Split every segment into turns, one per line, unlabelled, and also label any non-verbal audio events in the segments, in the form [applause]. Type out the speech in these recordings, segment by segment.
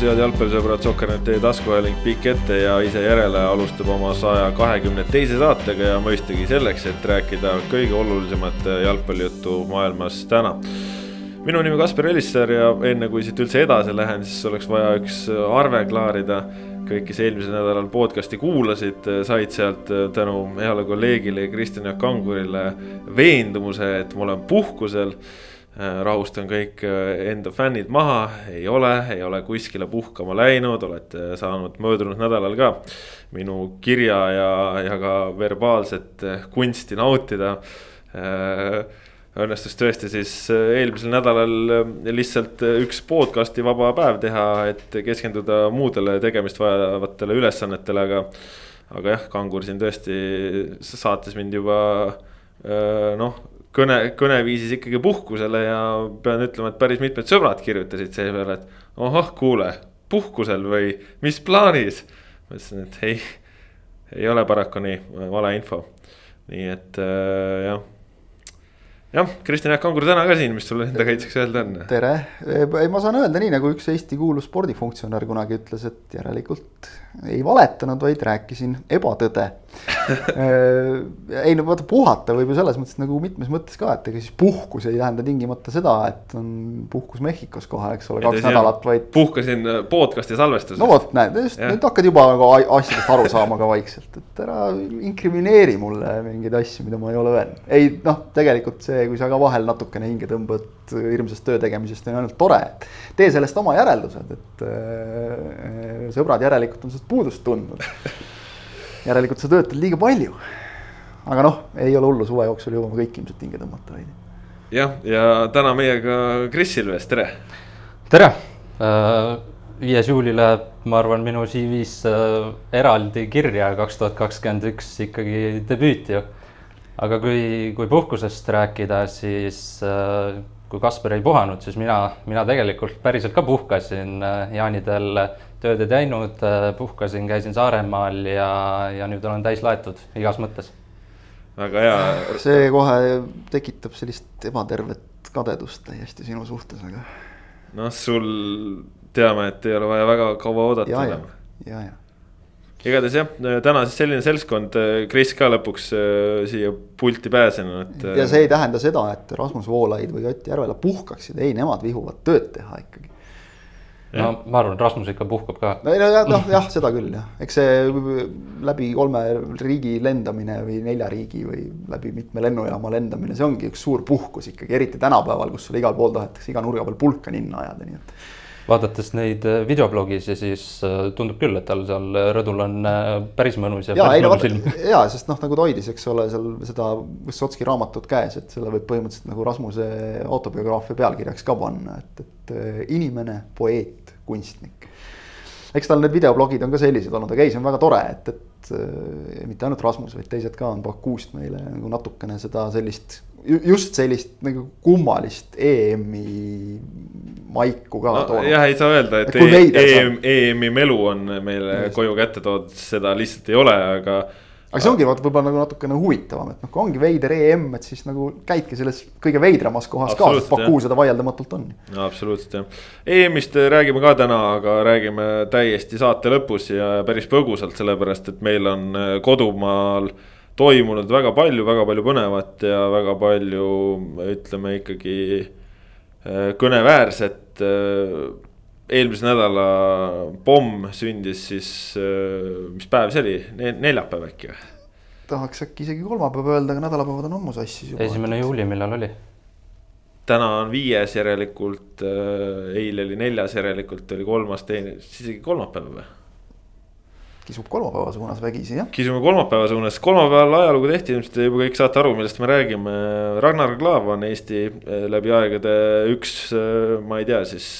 tervitus, head jalgpallisõbrad, Sokkernet teie taskuhääling pikk ette ja ise järele alustab oma saja kahekümne teise saatega ja mõistagi selleks, et rääkida kõige olulisemat jalgpallijuttu maailmas täna. minu nimi Kaspar Elisser ja enne kui siit üldse edasi lähen, siis oleks vaja üks arve klaarida. kõik, kes eelmisel nädalal podcast'i kuulasid, said sealt tänu heale kolleegile Kristjan Jaak Kangurile veendumuse, et ma olen puhkusel Äh, rahustan kõik äh, enda fännid maha, ei ole, ei ole kuskile puhkama läinud, olete saanud möödunud nädalal ka minu kirja ja, ja ka verbaalset äh, kunsti nautida. õnnestus tõesti siis eelmisel nädalal lihtsalt üks podcast'i vaba päev teha, et keskenduda muudele tegemist vajavatele ülesannetele, aga. aga jah, Kangur siin tõesti saates mind juba noh kõne, kõne viisis ikkagi puhkusele ja pean ütlema, et päris mitmed sõbrad kirjutasid seepeale, et ohoh, kuule, puhkusel või mis plaanis. ma ütlesin, et ei, ei ole paraku nii, valeinfo. nii et äh, jah jah, Kristjan Jaak Kangur täna ka siin, mis sul enda kaitseks öelda on?
tere, ei ma saan öelda nii nagu üks Eesti kuulus spordifunktsionär kunagi ütles, et järelikult ei valetanud, vaid rääkisin ebatõde [laughs] ei no vaata puhata võib ju selles mõttes nagu mitmes mõttes ka, et ega siis puhkus ei tähenda tingimata seda, et on puhkus Mehhikos kohe, eks ole, kaks nädalat, vaid.
puhkasin äh, podcast'i salvestusest.
no vot, näed, just nüüd hakkad juba nagu asjadest aru saama ka vaikselt, et ära inkrimineeri mulle mingeid asju, mida ma ei ole öelnud. ei noh, tegelikult see, kui sa ka vahel natukene hinge tõmbad hirmsast töö tegemisest, on ainult tore, et tee sellest oma järeldused, et äh, sõbrad järelikult on sinust puudust tundnud järelikult sa töötad liiga palju. aga noh, ei ole hullu, suve jooksul jõuame kõik ilmselt hinge tõmmata veidi.
jah, ja täna meiega Kris Ilves, tere.
tere, äh, viies juuli läheb, ma arvan, minu CV-s äh, eraldi kirja kaks tuhat kakskümmend üks ikkagi debüüt ju. aga kui, kui puhkusest rääkida, siis äh, kui Kasper ei puhanud, siis mina, mina tegelikult päriselt ka puhkasin jaanidel tööd ei teinud, äh, puhkasin, käisin Saaremaal ja, ja nüüd olen täis laetud igas mõttes.
väga hea.
see kohe tekitab sellist ebatervet kadedust täiesti sinu suhtes, aga.
noh, sul teame, et ei ole vaja väga kaua oodata
enam. ja, ja
igatahes jah, täna siis selline seltskond, Kris ka lõpuks äh, siia pulti pääsenud.
ja see ei tähenda seda, et Rasmus Voolaid või Ott Järvela puhkaksid, ei, nemad vihuvad tööd teha ikkagi
no ma arvan, Rasmus ikka puhkab ka.
no jah, noh jah, seda küll jah, eks see läbi kolme riigi lendamine või nelja riigi või läbi mitme lennujaama lendamine, see ongi üks suur puhkus ikkagi, eriti tänapäeval, kus sulle igal pool tahetakse iga nurga peal pulka ninna ajada, nii et
vaadates neid äh, videoblogisi, siis äh, tundub küll, et tal seal rõdul on äh, päris mõnus ja,
ja päris mõnus ilm. [laughs] ja, sest noh, nagu ta hoidis, eks ole, seal seda Võssotski raamatut käes, et selle võib põhimõtteliselt nagu Rasmuse autobiograafia pealkirjaks ka panna, et, et inimene, poeet kunstnik. eks tal need videoblogid on ka sellised olnud, aga ei, see on väga tore, et, et äh, mitte ainult Rasmus, vaid teised ka on Bakuust meile nagu natukene seda sellist just sellist nagu kummalist EM-i maiku ka
no, toonud. jah, ei saa öelda, et, et EM, EM-i melu on meile just. koju kätte toodud, seda lihtsalt ei ole, aga
aga see ongi vaata võib-olla nagu natukene huvitavam, et noh, kui ongi veider EM, et siis nagu käidki selles kõige veidramas kohas ka, sest Baku seda vaieldamatult on.
no absoluutselt jah, EM-ist räägime ka täna, aga räägime täiesti saate lõpus ja päris põgusalt, sellepärast et meil on äh, kodumaal toimunud väga palju, väga palju põnevat ja väga palju ütleme ikkagi äh, kõneväärset äh, eelmise nädala pomm sündis siis, äh, mis päev see oli, neljapäev äkki või?
tahaks äkki isegi kolmapäeva öelda, aga nädalapäevad on ammu sassis
juba. esimene juuli, millal oli?
täna on viies järelikult, äh, eile oli neljas järelikult oli kolmas, teine, siis isegi kolmapäev või?
kisub kolmapäeva suunas vägisi, jah.
kisume kolmapäeva suunas, kolmapäeval ajalugu tehti, ilmselt te juba kõik saate aru, millest me räägime. Ragnar Klav on Eesti äh, läbi aegade üks, ma ei tea siis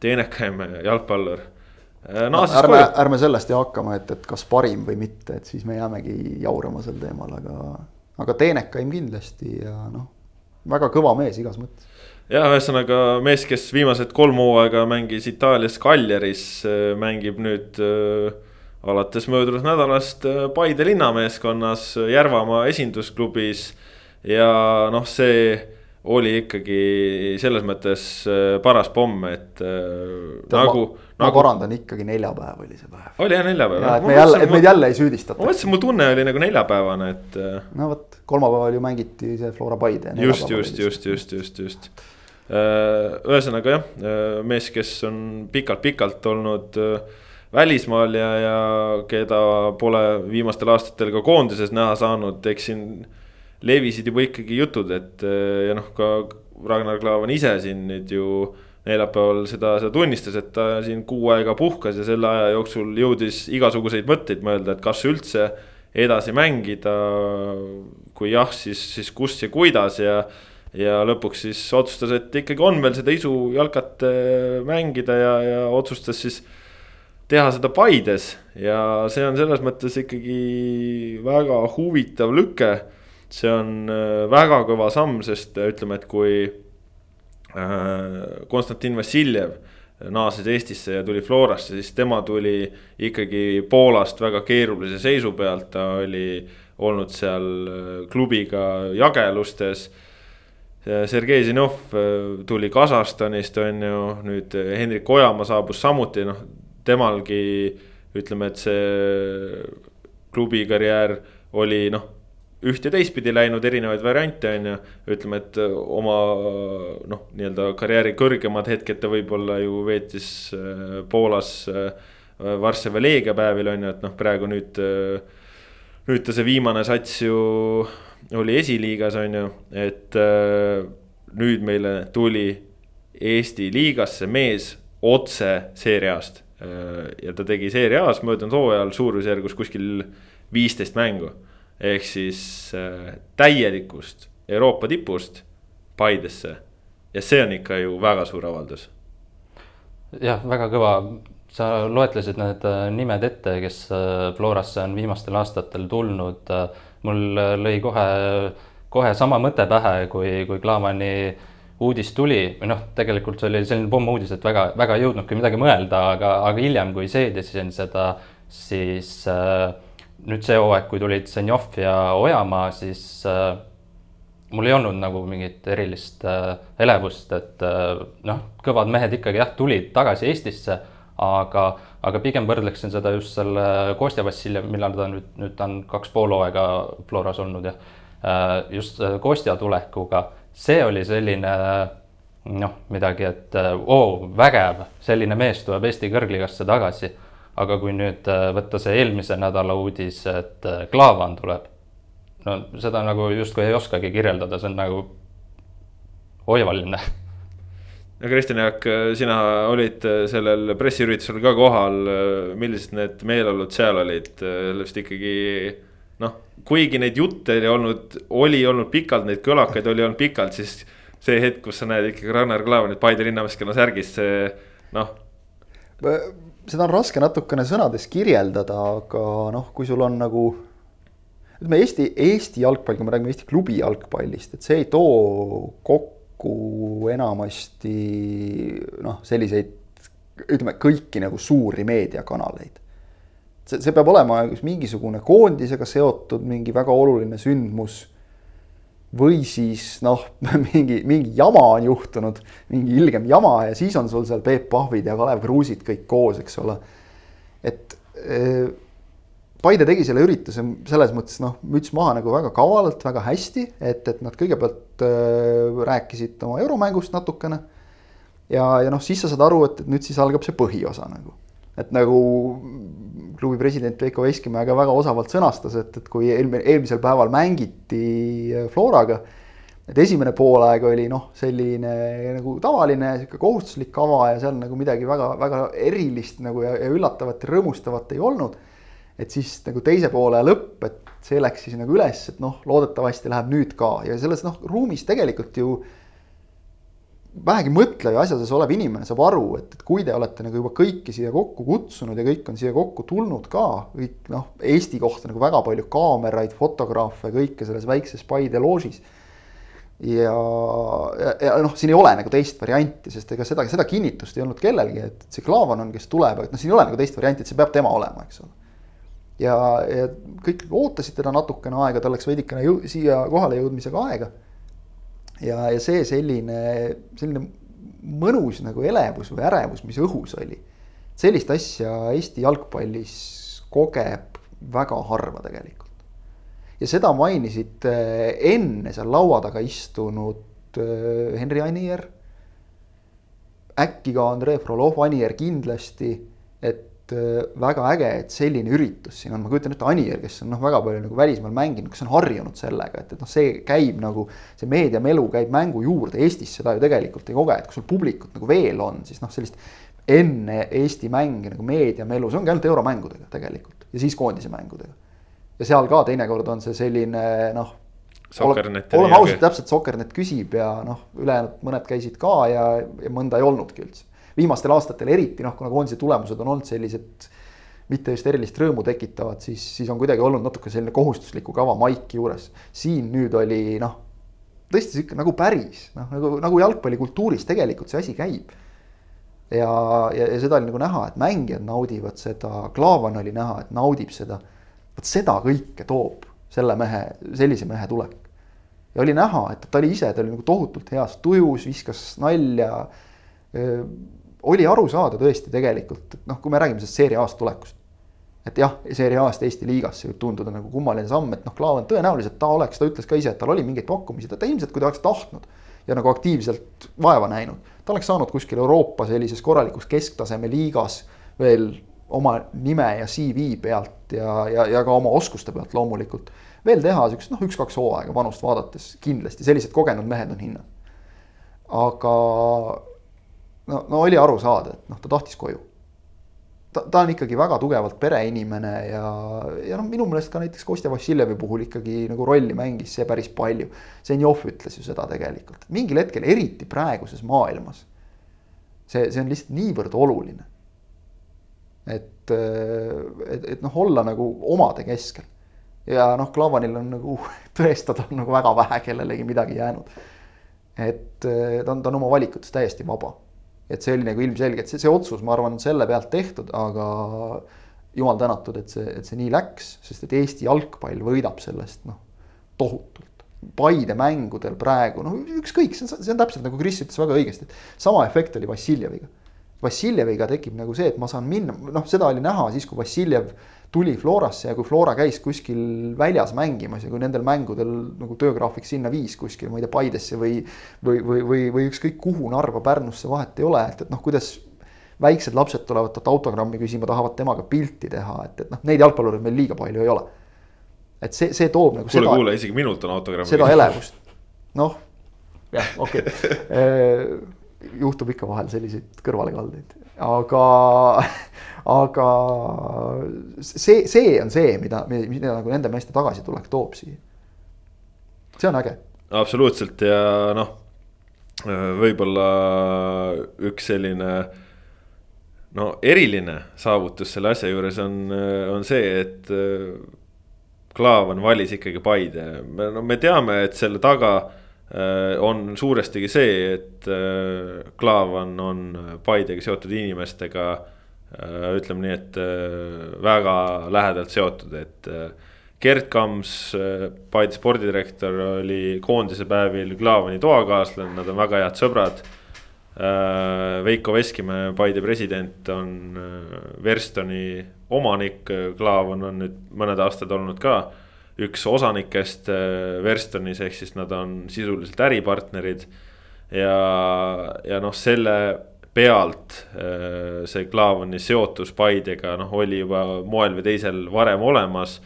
teenekaim jalgpallur
no, ärme, ärme sellest ju hakkama, et, et kas parim või mitte, et siis me jäämegi jaurama sel teemal, aga, aga teenekaim kindlasti ja noh, väga kõva mees igas mõttes.
jah, ühesõnaga mees, kes viimased kolm hooaega mängis Itaalias Cagliaris, mängib nüüd äh, alates möödunud nädalast Paide linnameeskonnas Järvamaa esindusklubis ja noh, see oli ikkagi selles mõttes äh, paras pomm, et äh,
Tead,
nagu.
ma
nagu...
parandan ikkagi neljapäev oli see päev.
oli jah neljapäev?
et me jälle, et meid jälle ei süüdistata.
ma mõtlesin, mu tunne oli nagu neljapäevane, et. Äh,
no vot, kolmapäeval ju mängiti see Flora Paide.
just, just, just, just, just, just. ühesõnaga jah, mees, kes on pikalt-pikalt olnud välismaal ja, ja keda pole viimastel aastatel ka koondises näha saanud, eks siin levisid juba ikkagi jutud, et ja noh, ka Ragnar Klavan ise siin nüüd ju neljapäeval seda, seda tunnistas, et ta siin kuu aega puhkas ja selle aja jooksul jõudis igasuguseid mõtteid mõelda, et kas üldse edasi mängida. kui jah, siis, siis kus ja kuidas ja, ja lõpuks siis otsustas, et ikkagi on veel seda isu jalkat mängida ja, ja otsustas siis teha seda Paides ja see on selles mõttes ikkagi väga huvitav lüke see on äh, väga kõva samm, sest äh, ütleme, et kui äh, Konstantin Vassiljev naases Eestisse ja tuli Florasse, siis tema tuli ikkagi Poolast väga keerulise seisu pealt, ta oli olnud seal klubiga jagelustes. Sergei Zinov tuli Kasahstanist, on ju, nüüd Hendrik Ojamaa saabus samuti, noh, temalgi ütleme, et see klubi karjäär oli noh üht ja teistpidi läinud erinevaid variante, on ju. ütleme, et äh, oma noh, nii-öelda karjääri kõrgemad hetked ta võib-olla ju veetis äh, Poolas äh, Varssavi Leegia päevil on ju, et noh, praegu nüüd. nüüd ta see viimane sats ju oli esiliigas, on ju, et nüüd meile tuli Eesti liigasse mees otse seeriast. ja ta tegi seeria A-s möödunud hooajal suurusjärgus kuskil viisteist mängu ehk siis äh, täielikust Euroopa tipust Paidesse. ja see on ikka ju väga suur avaldus.
jah, väga kõva, sa loetlesid need äh, nimed ette, kes äh, Florasse on viimastel aastatel tulnud. mul lõi kohe, kohe sama mõte pähe, kui, kui Klaavani uudis tuli või noh, tegelikult see oli selline pommuudis, et väga, väga ei jõudnudki midagi mõelda, aga, aga hiljem, kui seedisin seda, siis äh, nüüd see hooaeg, kui tulid Zenjov ja Ojamaa, siis äh, mul ei olnud nagu mingit erilist äh, elevust, et äh, noh, kõvad mehed ikkagi jah, tulid tagasi Eestisse, aga, aga pigem võrdleksin seda just selle Kostja Vassiljev, millal ta nüüd, nüüd ta on kaks pool hooaega Floras olnud ja äh, just äh, Kostja tulekuga, see oli selline noh, midagi, et äh, oo, vägev, selline mees tuleb Eesti kõrgligasse tagasi aga kui nüüd äh, võtta see eelmise nädala uudis, et äh, Klaavan tuleb, no seda nagu justkui ei oskagi kirjeldada, see on nagu oivaline.
No Kristjan Jaak, sina olid äh, sellel pressiüritusel ka kohal, millised need meeleolud seal olid, sellest ikkagi noh, kuigi neid jutte oli olnud, oli olnud pikalt, neid kõlakaid oli olnud pikalt, siis see hetk, kus sa näed ikkagi Ragnar Klavanit Paide linnameeskonna särgis, see noh
seda on raske natukene sõnades kirjeldada, aga noh, kui sul on nagu ütleme Eesti, Eesti jalgpall, kui me räägime Eesti klubi jalgpallist, et see ei too kokku enamasti noh, selliseid ütleme kõiki nagu suuri meediakanaleid. see, see peab olema mingisugune koondisega seotud mingi väga oluline sündmus või siis noh, [laughs] mingi, mingi jama on juhtunud, mingi ilgem jama ja siis on sul seal Peep Pahvid ja Kalev Kruusid kõik koos, eks ole. et eh, Paide tegi selle ürituse selles mõttes noh, müts maha nagu väga kavalalt, väga hästi, et, et nad kõigepealt äh, rääkisid oma euromängust natukene. ja, ja noh, siis sa saad aru, et, et nüüd siis algab see põhiosa nagu et nagu klubi president Veiko Veskimäe ka väga osavalt sõnastas, et, et kui eelmine, eelmisel päeval mängiti Floraga. et esimene poolaeg oli noh, selline nagu tavaline sihuke kohustuslik kava ja seal nagu midagi väga-väga erilist nagu ja, ja üllatavat ja rõõmustavat ei olnud. et siis nagu teise poole lõpp, et see läks siis nagu üles, et noh, loodetavasti läheb nüüd ka ja selles noh, ruumis tegelikult ju vähegi mõtlev ja asjades olev inimene saab aru, et, et kui te olete nagu juba kõiki siia kokku kutsunud ja kõik on siia kokku tulnud ka, kõik noh, Eesti kohta nagu väga palju kaameraid, fotograafe, kõike selles väikses Paide loožis. ja, ja, ja noh, siin ei ole nagu teist varianti, sest ega seda, seda kinnitust ei olnud kellelgi, et see Klaavan on, kes tuleb, et noh, siin ei ole nagu teist varianti, et see peab tema olema, eks ole. ja, ja kõik ootasid teda natukene aega, tal läks veidikene jõu, siia kohale jõudmisega aega ja, ja see selline, selline mõnus nagu elevus või ärevus, mis õhus oli. sellist asja Eesti jalgpallis kogeb väga harva tegelikult. ja seda mainisid äh, enne seal laua taga istunud äh, Henri Anier. äkki ka Andrei Frolov, Anier kindlasti, väga äge, et selline üritus siin on, ma kujutan ette, Anier, kes on noh, väga palju nagu välismaal mänginud, kes on harjunud sellega, et, et noh, see käib nagu. see meediamelu käib mängu juurde, Eestis seda ju tegelikult ei koge, et kui sul publikut nagu veel on, siis noh, sellist. enne Eesti mänge nagu meediamelu, see ongi ainult euromängudega tegelikult ja siis koondise mängudega. ja seal ka teinekord on see selline noh. oleme ausad, täpselt Sokernet küsib ja noh, ülejäänud mõned käisid ka ja, ja mõnda ei olnudki üldse viimastel aastatel eriti noh, kuna koondise tulemused on olnud sellised mitte just erilist rõõmu tekitavad, siis, siis on kuidagi olnud natuke selline kohustusliku kava maiki juures. siin nüüd oli noh, tõesti sihuke nagu päris noh, nagu, nagu jalgpallikultuuris tegelikult see asi käib. ja, ja, ja seda oli nagu näha, et mängijad naudivad seda, Klaavan oli näha, et naudib seda. vot seda kõike toob selle mehe, sellise mehe tulek. ja oli näha, et ta oli ise, ta oli nagu tohutult heas tujus, viskas nalja oli aru saada tõesti tegelikult, et noh, kui me räägime sellest seeria A-st tulekust. et jah, seeria A-st Eesti liigasse võib tunduda nagu kummaline samm, et noh, Klaavan tõenäoliselt ta oleks, ta ütles ka ise, et tal oli mingeid pakkumisi, ta ilmselt, kui ta oleks tahtnud ja nagu aktiivselt vaeva näinud, ta oleks saanud kuskil Euroopa sellises korralikus kesktaseme liigas veel oma nime ja CV pealt ja, ja, ja ka oma oskuste pealt loomulikult veel teha siukest noh, üks-kaks hooaega vanust vaadates kindlasti sellised kogenud mehed on hinnad. aga no, no oli aru saada, et noh, ta tahtis koju. ta, ta on ikkagi väga tugevalt pereinimene ja, ja noh, minu meelest ka näiteks Kostja Vassiljevi puhul ikkagi nagu rolli mängis see päris palju. Zenjov ütles ju seda tegelikult, mingil hetkel, eriti praeguses maailmas. see, see on lihtsalt niivõrd oluline. et, et, et noh, olla nagu omade keskel. ja noh, Klavanil on nagu [laughs] tõestada on nagu väga vähe kellelegi midagi jäänud. et ta on, ta on oma valikutes täiesti vaba et see oli nagu ilmselge, et see, see otsus, ma arvan, on selle pealt tehtud, aga jumal tänatud, et see, et see nii läks, sest et Eesti jalgpall võidab sellest noh, tohutult. Paide mängudel praegu noh, ükskõik, see on, see on täpselt nagu Kris ütles väga õigesti, et sama efekt oli Vassiljeviga. Vassiljeviga tekib nagu see, et ma saan minna, noh, seda oli näha siis, kui Vassiljev tuli Florasse ja kui Flora käis kuskil väljas mängimas ja kui nendel mängudel nagu töögraafik sinna viis kuskil, ma ei tea, Paidesse või. või, või, või, või ükskõik kuhu Narva, Pärnusse, vahet ei ole, et, et noh, kuidas väiksed lapsed tulevad talt autogrammi küsima, tahavad temaga pilti teha, et, et noh, neid jalgpallureid meil liiga palju ei ole. et see, see toob nagu.
kuule, kuule, isegi minult on autogramm.
seda elevust, noh, jah, okei okay. [laughs] juhtub ikka vahel selliseid kõrvalekaldeid, aga [laughs] aga see, see on see, mida, mida nagu nende meeste tagasitulek toob siia. see on äge.
absoluutselt ja noh, võib-olla üks selline no eriline saavutus selle asja juures on, on see, et Klaavan valis ikkagi Paide, no me teame, et selle taga on suurestigi see, et Klaavan on Paidega seotud inimestega Äh, ütleme nii, et äh, väga lähedalt seotud, et. Äh, Gerd Kams, Paide spordidirektor oli koondise päevil Klaavani toakaaslane, nad on väga head sõbrad. Veiko Veskimäe, Paide president on Verstoni omanik, Klaavan on nüüd mõned aastad olnud ka üks osanikest Verstonis, ehk siis nad on sisuliselt äripartnerid. ja, ja noh, selle pealt äh, see Klaavani seotus Paidega noh, oli juba moel või teisel varem olemas.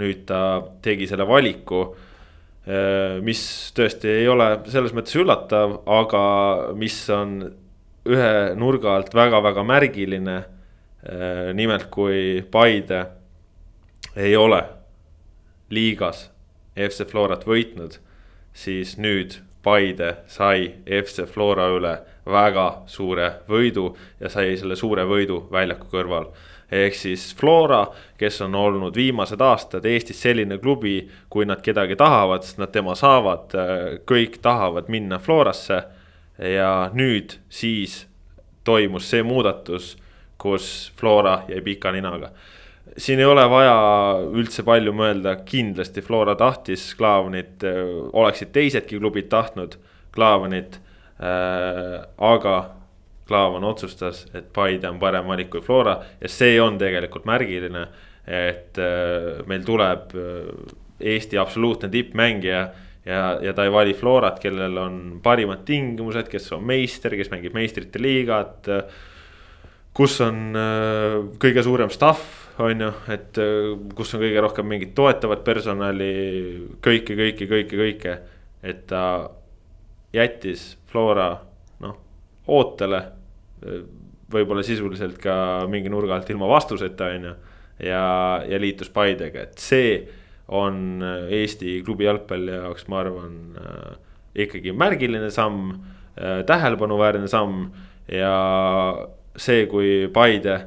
nüüd ta tegi selle valiku, äh, mis tõesti ei ole selles mõttes üllatav, aga mis on ühe nurga alt väga-väga märgiline. Äh, nimelt, kui Paide ei ole liigas FC Florat võitnud, siis nüüd Paide sai FC Flora üle väga suure võidu ja sai selle suure võidu väljaku kõrval. ehk siis Flora, kes on olnud viimased aastad Eestis selline klubi, kui nad kedagi tahavad, sest nad tema saavad, kõik tahavad minna Florasse. ja nüüd siis toimus see muudatus, kus Flora jäi pika ninaga siin ei ole vaja üldse palju mõelda, kindlasti Flora tahtis Klaavnit, oleksid teisedki klubid tahtnud. Klaavanit äh,. Aga Klaavan otsustas, et Paide on parem valik kui Flora ja see on tegelikult märgiline. et äh, meil tuleb äh, Eesti absoluutne tippmängija ja, ja ta ei vali Florat, kellel on parimad tingimused, kes on meister, kes mängib meistrite liigat. kus on äh, kõige suurem staff, on ju, et äh, kus on kõige rohkem mingit toetavat personali, kõike, kõike, kõike, kõike. et ta jättis Flora noh, ootele võib-olla sisuliselt ka mingi nurga alt ilma vastuseta, on ju. ja, ja liitus Paidega, et see on Eesti klubi jalgpalli jaoks, ma arvan ikkagi märgiline samm äh,, tähelepanuväärne samm ja see, kui Paide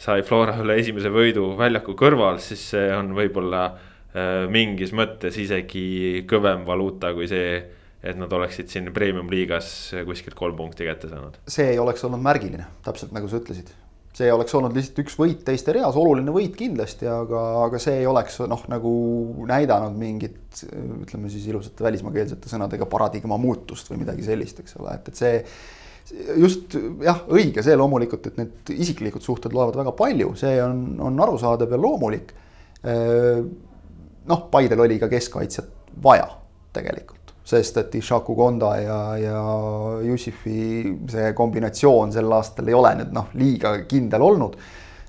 sai Flora üle esimese võidu väljaku kõrval, siis see on võib-olla mingis mõttes isegi kõvem valuuta kui see et nad oleksid siin premium-liigas kuskilt kolm punkti kätte saanud.
see ei oleks olnud märgiline, täpselt nagu sa ütlesid. see oleks olnud lihtsalt üks võit teiste reas, oluline võit kindlasti, aga, aga see ei oleks noh, nagu näidanud mingit ütleme siis ilusate välismaakeelsete sõnadega paradigma muutust või midagi sellist, eks ole, et, et see just jah, õige see loomulikult, et need isiklikud suhted loevad väga palju, see on, on arusaadav ja loomulik. noh, Paidel oli ka keskkaitsjat vaja tegelikult sest et Ishaku Konda ja, ja Jussifi see kombinatsioon sel aastal ei ole nüüd noh, liiga kindel olnud.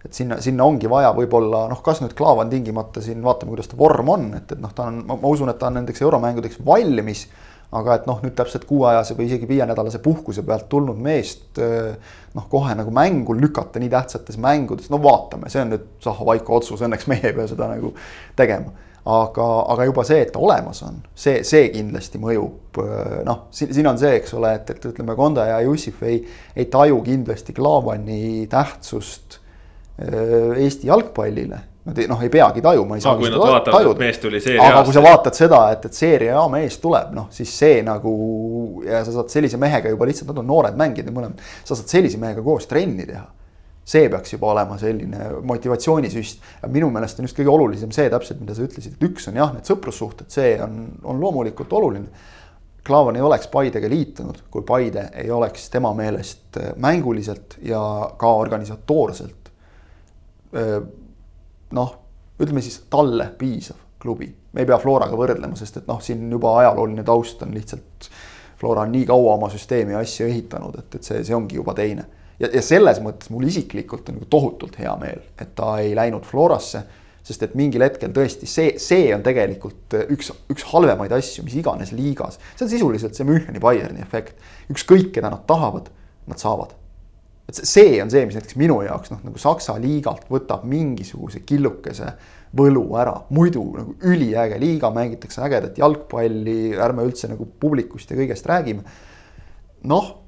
et sinna, sinna ongi vaja võib-olla noh, kas nüüd Klaavan tingimata siin vaatame, kuidas ta vorm on, et, et noh, ta on, ma usun, et ta on nendeks euromängudeks valmis. aga et noh, nüüd täpselt kuuajase või isegi viienädalase puhkuse pealt tulnud meest noh, kohe nagu mängu lükata nii tähtsates mängudes, no vaatame, see on nüüd Zaho Vaiko otsus, õnneks meie ei pea seda nagu tegema aga, aga juba see, et ta olemas on, see, see kindlasti mõjub, noh, siin, on see, eks ole, et, et ütleme, Konda ja Jussif ei, ei taju kindlasti Klaavani tähtsust äh, Eesti jalgpallile. Nad ei, noh, ei peagi tajuma, ei saa
seda vaatavad, tajuda. mees tuli seeria
aga kui sa vaatad seda, et, et seeria A mees tuleb, noh, siis see nagu ja sa saad sellise mehega juba lihtsalt, nad on noored mängijad ja mõlemad, sa saad sellise mehega koos trenni teha see peaks juba olema selline motivatsioonisüst. minu meelest on just kõige olulisem see täpselt, mida sa ütlesid, et üks on jah, need sõprussuhted, see on, on loomulikult oluline. Klaavan ei oleks Paidega liitunud, kui Paide ei oleks tema meelest mänguliselt ja ka organisatoorselt. noh, ütleme siis talle piisav klubi, me ei pea Floraga võrdlema, sest et noh, siin juba ajalooline taust on lihtsalt. Flora on nii kaua oma süsteemi ja asju ehitanud, et, et see, see ongi juba teine ja, ja selles mõttes mul isiklikult on nagu tohutult hea meel, et ta ei läinud Florasse. sest et mingil hetkel tõesti see, see on tegelikult üks, üks halvemaid asju, mis iganes liigas. see on sisuliselt see Müncheni Bayerni efekt. ükskõik, keda nad tahavad, nad saavad. et see on see, mis näiteks minu jaoks noh, nagu Saksa liigalt võtab mingisuguse killukese võlu ära, muidu nagu üliäge liiga, mängitakse ägedat jalgpalli, ärme üldse nagu publikust ja kõigest räägime. noh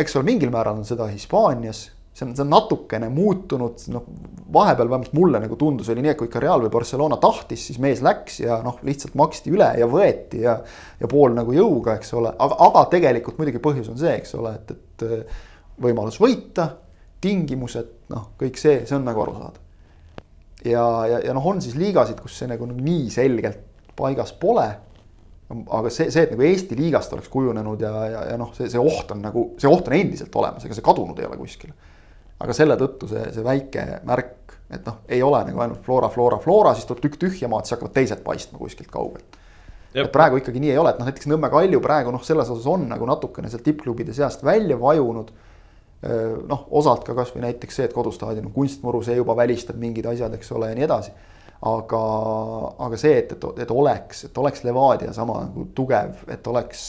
eks ole, mingil määral on seda Hispaanias, see on, see on natukene muutunud, noh, vahepeal vähemalt mulle nagu tundus, oli nii, et kui ikka Real või Barcelona tahtis, siis mees läks ja noh, lihtsalt maksti üle ja võeti ja. ja pool nagu jõuga, eks ole, aga, aga tegelikult muidugi põhjus on see, eks ole, et, et äh, võimalus võita, tingimused, noh, kõik see, see on nagu arusaadav. ja, ja, ja noh, on siis liigasid, kus see nagu nii selgelt paigas pole aga see, see, et nagu Eesti liigast oleks kujunenud ja, ja, ja noh, see, see oht on nagu, see oht on endiselt olemas, ega see kadunud ei ole kuskile. aga selle tõttu see, see väike märk, et noh, ei ole nagu ainult Flora, Flora, Flora, siis tuleb tükk tühja maad, siis hakkavad teised paistma kuskilt kaugelt. et praegu ikkagi nii ei ole, et noh, näiteks Nõmme Kalju praegu noh, selles osas on nagu natukene sealt tippklubide seast välja vajunud. noh, osalt ka kasvõi näiteks see, et kodustaadion on kunstmuru, see juba välistab mingid asjad, eks ole, ja nii edasi aga, aga see, et, et, et oleks, et oleks Levadia sama nagu tugev, et oleks,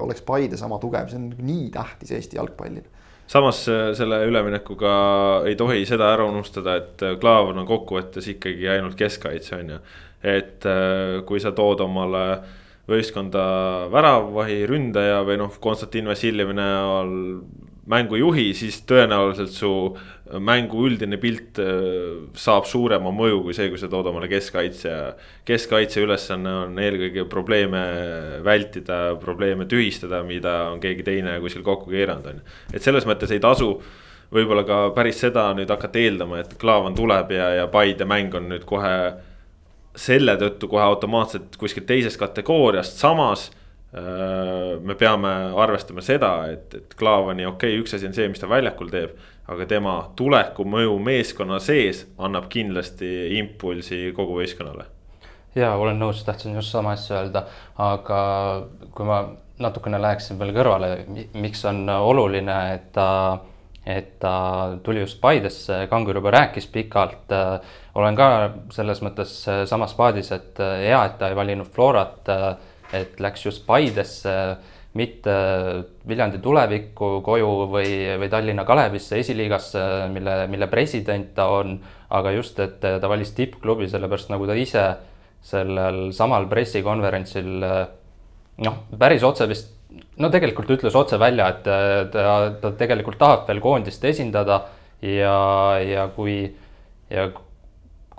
oleks Paide sama tugev, see on nii tähtis Eesti jalgpallile
samas selle üleminekuga ei tohi seda ära unustada, et Klaavan on kokkuvõttes ikkagi ainult keskkaitse, on ju. et äh, kui sa tood omale võistkonda väravahi ründaja või noh, Konstantin Vassiljevi näol mängujuhi, siis tõenäoliselt su mängu üldine pilt äh, saab suurema mõju kui see, kui sa tood omale keskkaitse. keskkaitse ülesanne on eelkõige probleeme vältida, probleeme tühistada, mida on keegi teine kuskil kokku keeranud, on ju. et selles mõttes ei tasu võib-olla ka päris seda nüüd hakata eeldama, et Klaavan tuleb ja, ja Paide mäng on nüüd kohe selle tõttu kohe automaatselt kuskilt teisest kategooriast, samas me peame arvestama seda, et, et Klaavani okei okay,, üks asi on see, mis ta väljakul teeb. aga tema tuleku mõju meeskonna sees annab kindlasti impulsi kogu võistkonnale.
ja olen nõus, tahtsin just sama asja öelda, aga kui ma natukene läheksin veel kõrvale, miks on oluline, et ta et ta tuli just Paidesse, Kangur juba rääkis pikalt. olen ka selles mõttes samas paadis, et hea, et ta ei valinud Florat et läks just Paidesse, mitte Viljandi tulevikku koju või, või Tallinna Kalevisse esiliigasse, mille, mille president ta on, aga just, et ta valis tippklubi, sellepärast nagu ta ise sellel samal pressikonverentsil noh, päris otse vist, no tegelikult ütles otse välja, et ta, ta tegelikult tahab veel koondist esindada ja, ja kui ja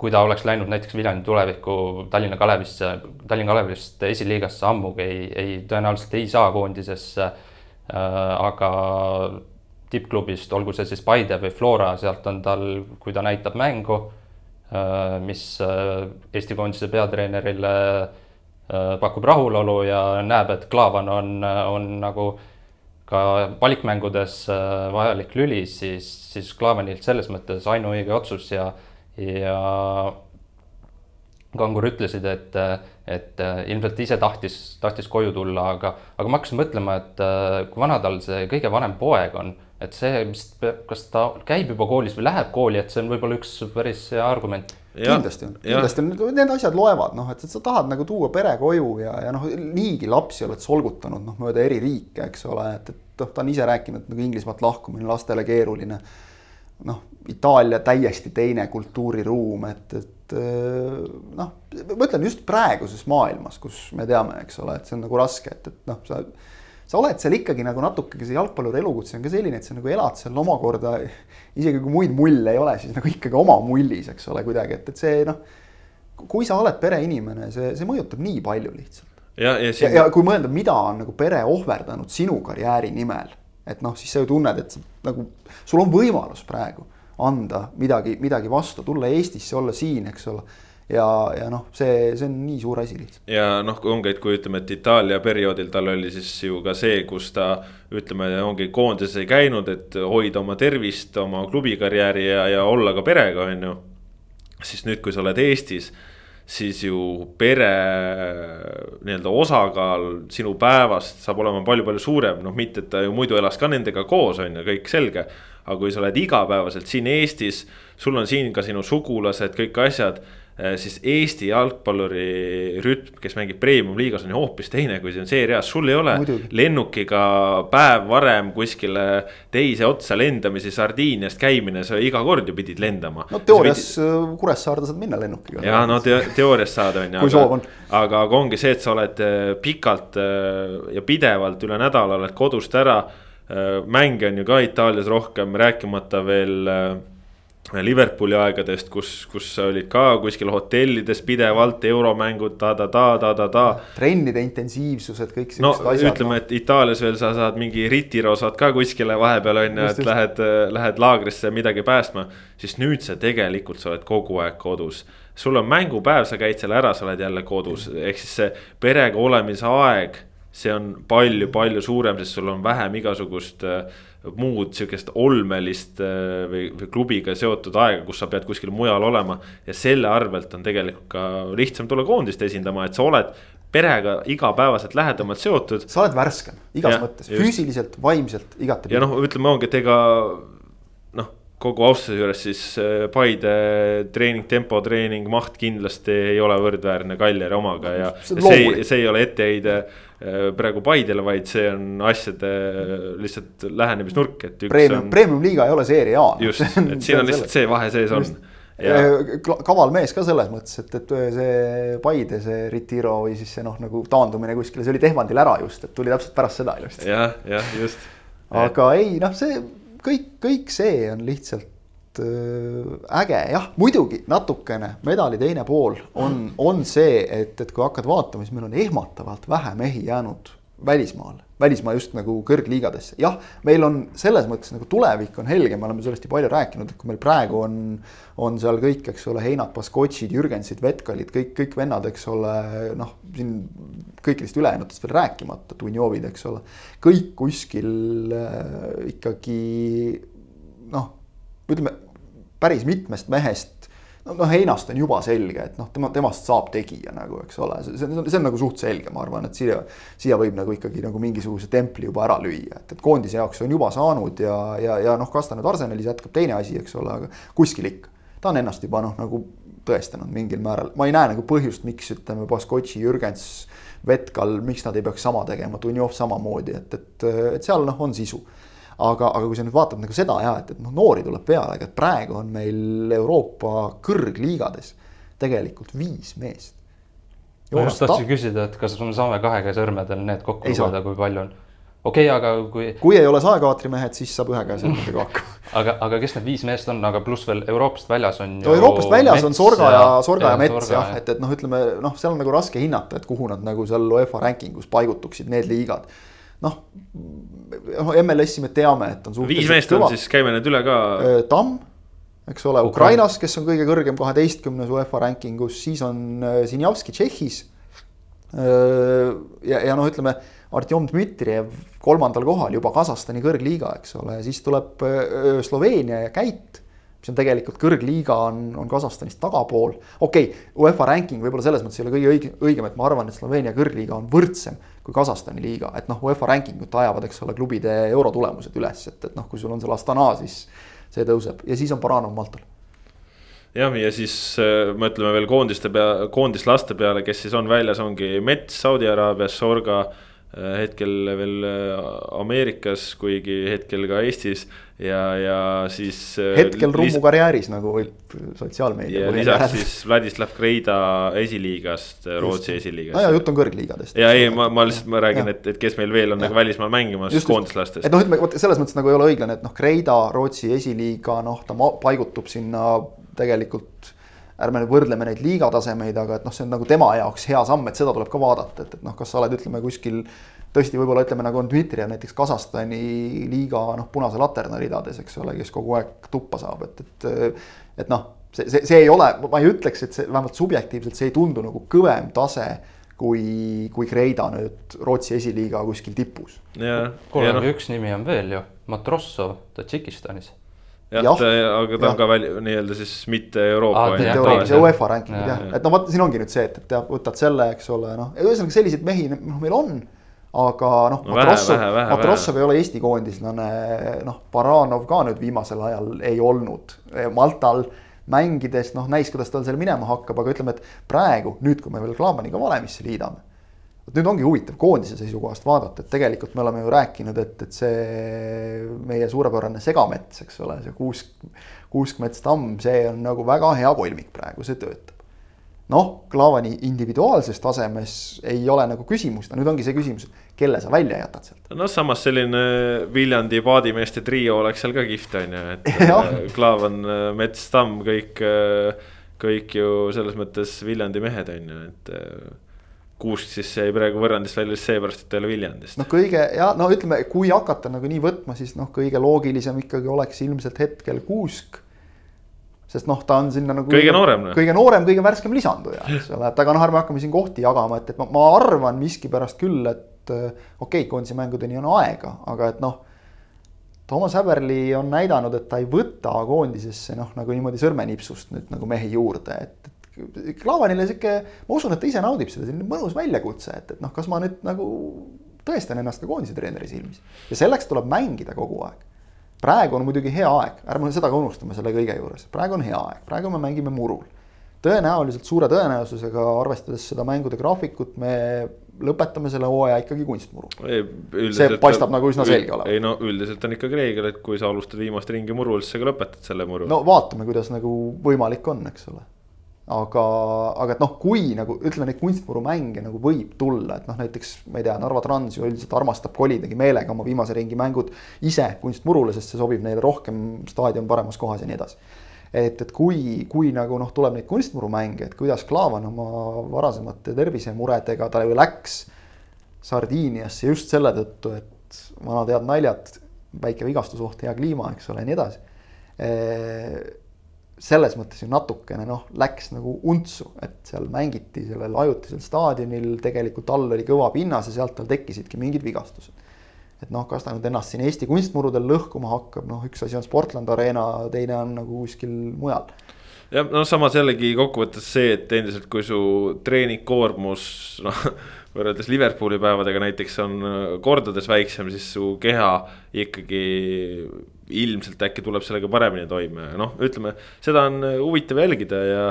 kui ta oleks läinud näiteks Viljandi tulevikku Tallinna Kalevisse, Tallinna Kalevist esiliigasse ammugi ei, ei, tõenäoliselt ei saa koondisesse äh,. aga tippklubist, olgu see siis Paide või Flora, sealt on tal, kui ta näitab mängu äh,, mis äh, Eesti koondise peatreenerile äh, pakub rahulolu ja näeb, et Klaavan on, on nagu ka valikmängudes äh, vajalik lüli, siis, siis Klaavanilt selles mõttes ainuõige otsus ja ja Kangur ütlesid, et, et ilmselt ise tahtis, tahtis koju tulla, aga, aga ma hakkasin mõtlema, et kui vana tal see kõige vanem poeg on, et see, mis, kas ta käib juba koolis või läheb kooli, et see on võib-olla üks päris hea argument.
kindlasti on, kindlasti on, need asjad loevad, noh, et sa tahad nagu tuua pere koju ja, ja noh, niigi lapsi oled solgutanud noh, mööda eri riike, eks ole, et, et noh, ta on ise rääkinud nagu Inglismaalt lahkumine lastele keeruline noh, Itaalia täiesti teine kultuuriruum, et, et noh, ma ütlen just praeguses maailmas, kus me teame, eks ole, et see on nagu raske, et, et noh, sa sa oled seal ikkagi nagu natuke, see jalgpalluri elukutse on ka selline, et sa nagu elad seal omakorda, isegi kui muid mulle ei ole, siis nagu ikkagi oma mullis, eks ole, kuidagi, et, et see noh, kui sa oled pereinimene, see, see mõjutab nii palju lihtsalt.
ja, ja,
siin... ja, ja kui mõelda, mida on nagu pere ohverdanud sinu karjääri nimel et noh, siis sa ju tunned, et nagu sul on võimalus praegu anda midagi, midagi vastu, tulla Eestisse, olla siin, eks ole ja, ja noh, see, see on nii suur asi lihtsalt.
ja noh, ongi, et kui ütleme, et Itaalia perioodil tal oli siis ju ka see, kus ta ütleme, ongi koondises ei käinud, et hoida oma tervist, oma klubikarjääri ja, ja olla ka perega, on ju. siis nüüd, kui sa oled Eestis siis ju pere nii-öelda osakaal sinu päevast saab olema palju-palju suurem, noh, mitte et ta ju muidu elas ka nendega koos, on ju, kõik selge. aga kui sa oled igapäevaselt siin Eestis, sul on siin ka sinu sugulased, kõik asjad siis Eesti jalgpalluri rütm, kes mängib premium-liigas on ju hoopis teine, kui see on seerias, sul ei ole Muidugi. lennukiga päev varem kuskile teise otsa lendamisi, Sardiiniast käimine, sa iga kord ju pidid lendama.
no teoorias pidid... Äh, Kuressaarde saad minna lennukiga.
ja no te teoorias saad, on
ju. kui soov on.
aga, aga ongi see, et sa oled äh, pikalt ja pidevalt üle nädala oled kodust ära. mänge on ju ka Itaalias rohkem, rääkimata veel Liverpooli aegadest, kus, kus sa olid ka kuskil hotellides pidevalt euromängud ta-ta-ta-ta-ta-ta.
trennide intensiivsused, kõik
siuksed no, asjad. ütleme no., et Itaalias veel sa saad mingi ritiro saad ka kuskile vahepeal on ju, et just. lähed, lähed laagrisse midagi päästma. siis nüüd sa tegelikult, sa oled kogu aeg kodus. sul on mängupäev, sa käid seal ära, sa oled jälle kodus, ehk siis see perega olemise aeg see on palju-palju suurem, sest sul on vähem igasugust äh, muud sihukest olmelist äh, või, või klubiga seotud aega, kus sa pead kuskil mujal olema. ja selle arvelt on tegelikult ka lihtsam tulla koondist esindama, et sa oled perega igapäevaselt lähedamalt seotud.
sa oled värskem igas ja, mõttes, füüsiliselt, vaimselt, igatepidi.
ja noh, ütleme ongi, et ega kogu austuse juures siis äh, Paide treening, tempo, treening, maht kindlasti ei ole võrdväärne Kaljari omaga ja see, see, see ei ole etteheide äh, praegu Paidele, vaid see on asjade lihtsalt lähenemisnurk, et.
Premium premium liiga ei ole seeria A.
just, et [laughs] siin on lihtsalt see vahe sees on.
Ja... Äh, kaval mees ka selles mõttes, et, et see Paide see Retiro või siis see noh, nagu taandumine kuskile, see oli Tehvandil ära just, et tuli täpselt pärast seda ilusti.
jah, jah, just.
aga ei noh, see kõik, kõik see on lihtsalt äh, äge, jah, muidugi natukene medali teine pool on, on see, et, et kui hakkad vaatama, siis meil on ehmatavalt vähe mehi jäänud välismaale, välismaa just nagu kõrgliigadesse. jah, meil on selles mõttes nagu tulevik on helge, me oleme sellest ju palju rääkinud, et kui meil praegu on, on seal kõik, eks ole, Heinad, Baskotšid, Jürgensid, Vetkalid, kõik, kõik vennad, eks ole, noh, siin kõikidest ülejäänutest veel rääkimata, Dunjovid, eks ole. kõik kuskil äh, ikkagi noh, ütleme päris mitmest mehest no noh, Heinast on juba selge, et noh, tema, temast saab tegija nagu, eks ole, see, see see on nagu suht selge, ma arvan, et siia, siia võib nagu ikkagi nagu mingisuguse templi juba ära lüüa, et, et koondise jaoks on juba saanud ja, ja, ja noh, kas ta nüüd Arsenalis jätkab, teine asi, eks ole, aga kuskil ikka. ta on ennast juba noh, nagu tõestanud mingil määral, ma ei näe nagu põhjust, miks ütleme, Baskotši, Jürgens, Vetkal, miks nad ei peaks sama tegema, Dunjov samamoodi, et, et, et seal noh, on sisu aga, aga kui sa nüüd vaatad nagu seda ja et, et noh, noori tuleb peale, aga et praegu on meil Euroopa kõrgliigades tegelikult viis meest.
ma just tahtsin küsida, et kas me saame kahe käe sõrmedel need kokku lugeda, kui palju on? okei okay,, aga kui.
kui ei ole saekaatri-mehed, siis saab ühe käe sõrmedega [laughs] hakkama
aga, aga kes need viis meest on, aga pluss veel Euroopast väljas on.
no Euroopast väljas on Sorga ja, Sorga ja, ja Mets jah, et, et noh, ütleme noh, seal on nagu raske hinnata, et kuhu nad nagu seal UEFA ranking us paigutuksid, need liigad noh, noh MLS-i me teame, et on
viis meest on siis, käime need üle ka.
Äh, Tamm, eks ole, Ukrainas, kes on kõige kõrgem kaheteistkümnes UEFA rankingus, siis on äh, Sinjavski Tšehhis. Äh, ja, ja noh, ütleme Artjom Dmitrijev kolmandal kohal juba Kasahstani kõrgliiga, eks ole, siis tuleb Sloveenia ja Käit mis on tegelikult kõrgliiga on, on Kasahstanist tagapool. okei okay,, UEFA ranking võib-olla selles mõttes ei ole kõige õige, õigem, et ma arvan, et Sloveenia kõrgliiga on võrdsem kui Kasahstani liiga, et noh, UEFA ranking ut ajavad, eks ole, klubide eurotulemused üles, et, et noh, kui sul on seal Astana, siis see tõuseb ja siis on Baranov Maltal.
Jah, ja siis äh, mõtleme veel koondiste pea, koondislaste peale, kes siis on väljas, ongi Mets Saudi Araabias, Sorga äh, hetkel veel äh, Ameerikas, kuigi hetkel ka Eestis ja, ja siis.
Äh, hetkel Rummu karjääris nagu võib sotsiaalmeedia.
ja lisaks siis Vladislav Kreida esiliigast, Rootsi esiliigast.
no ja jutt on kõrgliigadest.
ja ei, ma, ma lihtsalt, ma räägin, et, et kes meil veel on ja. nagu välismaal mängimas koondislastest.
et noh, ütleme vot selles mõttes nagu ei ole õiglane, et noh, Kreida, Rootsi esiliiga, noh, ta paigutub sinna tegelikult ärme nüüd võrdleme neid liigatasemeid, aga et noh, see on nagu tema jaoks hea samm, et seda tuleb ka vaadata, et, et noh, kas sa oled, ütleme kuskil tõesti, võib-olla ütleme nagu on Dmitrijev näiteks Kasahstani liiga noh, punase laterna ridades, eks ole, kes kogu aeg tuppa saab, et, et. et noh, see, see, see ei ole, ma ei ütleks, et see vähemalt subjektiivselt, see ei tundu nagu kõvem tase kui, kui Kreida nüüd Rootsi esiliiga kuskil tipus.
kuule, aga no. üks nimi on veel ju, Matrossov Tadžikistanis
jah ja,, aga ta on ka välja nii-öelda siis mitte Euroopa
ah,. see UEFA ranking'id jah ja., et no vot, siin ongi nüüd see, et, et võtad selle, eks ole, noh, ühesõnaga selliseid mehi, noh, meil on aga noh no,, Matrossov, Matrossov ei ole Eesti koondislane, noh, Baranov ka nüüd viimasel ajal ei olnud. Maltal mängides noh, näis, kuidas tal seal minema hakkab, aga ütleme, et praegu nüüd, kui me veel Klaavaniga valemisse liidame. Vot nüüd ongi huvitav koondise seisukohast vaadata, et tegelikult me oleme ju rääkinud, et, et see meie suurepärane segamets, eks ole, see kuusk, kuuskmets tamm, see on nagu väga hea kolmik praegu, see töötab noh, Klaavani individuaalses tasemes ei ole nagu küsimust, nüüd ongi see küsimus, kelle sa välja jätad sealt.
noh, samas selline Viljandi paadimeeste trio oleks seal ka kihvt on ju, et [laughs] äh, Klaavan, äh, Mets, Tamm, kõik, äh, kõik ju selles mõttes Viljandi mehed on ju, et. Kuusk siis jäi praegu võrrandist välja seepärast, et ta ei ole Viljandist.
noh, kõige ja no ütleme, kui hakata nagu nii võtma, siis noh, kõige loogilisem ikkagi oleks ilmselt hetkel Kuusk sest noh, ta on sinna nagu.
kõige noorem.
Noh. kõige noorem, kõige värskem lisanduja, eks ole, et aga noh, ärme hakkame siin kohti jagama, et, et ma, ma arvan miskipärast küll, et äh, okei okay,, koondise mängudeni on aega, aga et noh. Toomas Häberli on näidanud, et ta ei võta koondisesse noh, nagu niimoodi sõrmenipsust nüüd nagu mehi juurde, et, et Klaavanile sihuke, ma usun, et ta ise naudib seda, selline mõnus väljakutse, et, et noh, kas ma nüüd nagu tõestan ennast ka koondise treeneri silmis ja selleks tuleb mängida kogu aeg praegu on muidugi hea aeg, ärme seda ka unustame selle kõige juures, praegu on hea aeg, praegu me mängime murul. tõenäoliselt suure tõenäosusega, arvestades seda mängude graafikut, me lõpetame selle hooaja ikkagi kunstmurul. see paistab ta, nagu üsna selge olevat.
ei no üldiselt on ikkagi reegel, et kui sa alustad viimast ringi murul, siis sa ka lõpetad selle muru.
no vaatame, kuidas nagu võimalik on, eks ole aga, aga et noh, kui nagu ütleme, neid kunstmurumänge nagu võib tulla, et noh, näiteks ma ei tea, Narva Trans ju üldiselt armastab kolidagi meelega oma viimase ringi mängud ise kunstmurule, sest see sobib neile rohkem, staadion paremas kohas ja nii edasi. et, et kui, kui nagu noh, tuleb neid kunstmurumänge, et kuidas Klaavan oma varasemate tervisemuredega, ta ju läks Sardiiniasse just selle tõttu, et vanad head naljad, väike vigastusoht, hea kliima, eks ole, ja nii edasi. Selles mõttes ju natukene noh, läks nagu untsu, et seal mängiti sellel ajutisel staadionil, tegelikult all oli kõva pinnas ja sealt tal tekkisidki mingid vigastused. et noh, kas ta nüüd ennast siin Eesti kunstmurudel lõhkuma hakkab, noh, üks asi on Sportland Arena, teine on nagu kuskil mujal
jah, no samas jällegi kokkuvõttes see, et endiselt, kui su treeningkoormus noh võrreldes Liverpooli päevadega näiteks on kordades väiksem, siis su keha ikkagi ilmselt äkki tuleb sellega paremini toime noh, ütleme, seda on äh, huvitav jälgida ja,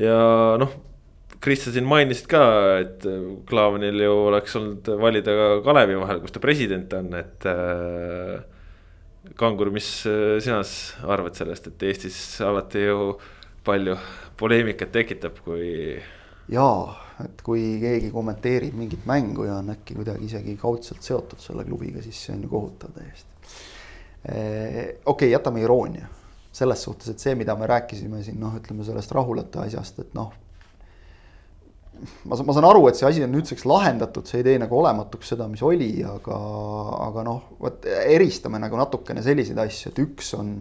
ja noh. Krista siin mainisid ka, et äh, Klaavanil ju oleks olnud valida ka Kalevi vahel, kus ta president on, et äh,. Kangur, mis sina arvad sellest, et Eestis alati ju palju poleemikat tekitab, kui.
jaa et kui keegi kommenteerib mingit mängu ja on äkki kuidagi isegi kaudselt seotud selle klubiga, siis see on ju kohutav täiesti. Okei okay,, jätame iroonia selles suhtes, et see, mida me rääkisime siin noh, ütleme sellest rahulate asjast, et noh. ma, ma saan aru, et see asi on nüüdseks lahendatud, see ei tee nagu olematuks seda, mis oli, aga, aga noh, vot eristame nagu natukene selliseid asju, et üks on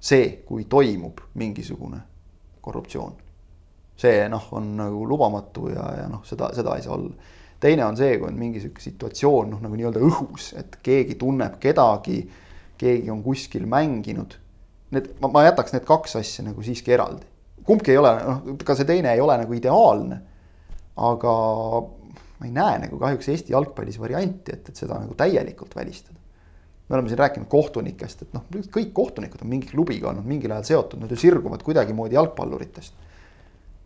see, kui toimub mingisugune korruptsioon see noh, on nagu lubamatu ja, ja noh, seda, seda ei saa olla. teine on see, kui on mingi sihuke situatsioon noh, nagu nii-öelda õhus, et keegi tunneb kedagi, keegi on kuskil mänginud. Need, ma, ma jätaks need kaks asja nagu siiski eraldi. kumbki ei ole, noh, ka see teine ei ole nagu ideaalne. aga ma ei näe nagu kahjuks Eesti jalgpallis varianti, et, et seda nagu täielikult välistada me oleme siin rääkinud kohtunikest, et noh, kõik kohtunikud on mingi klubiga olnud mingil ajal seotud, nad ju sirguvad kuidagimoodi jalgpalluritest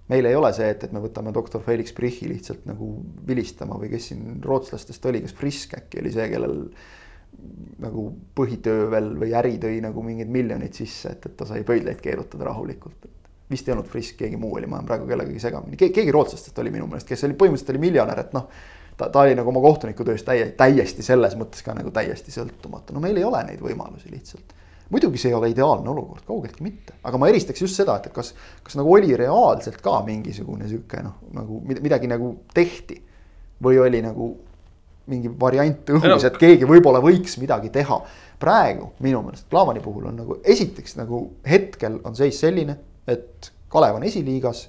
meil ei ole see, et, et me võtame doktor Felix Prichi lihtsalt nagu vilistama või kes siin rootslastest oli, kas Frisk äkki oli see, kellel nagu põhitöö veel või äri tõi nagu mingid miljonid sisse, et, et ta sai pöidlaid keerutada rahulikult. vist ei olnud Frisk, keegi muu oli, ma olen praegu kellegagi segamini Ke, keegi rootslastest oli minu meelest, kes oli põhimõtteliselt oli miljonär, et noh. ta, ta oli nagu oma kohtunikutöös täie, täiesti selles mõttes ka nagu täiesti sõltumatu, no meil ei ole neid võimalusi lihtsalt muidugi see ei ole ideaalne olukord, kaugeltki mitte, aga ma eristaks just seda, et kas, kas nagu oli reaalselt ka mingisugune sihuke noh, nagu midagi nagu tehti. või oli nagu mingi variant õhus, et keegi võib-olla võiks midagi teha. praegu minu meelest Klaavani puhul on nagu esiteks nagu hetkel on seis selline, et Kalev on esiliigas.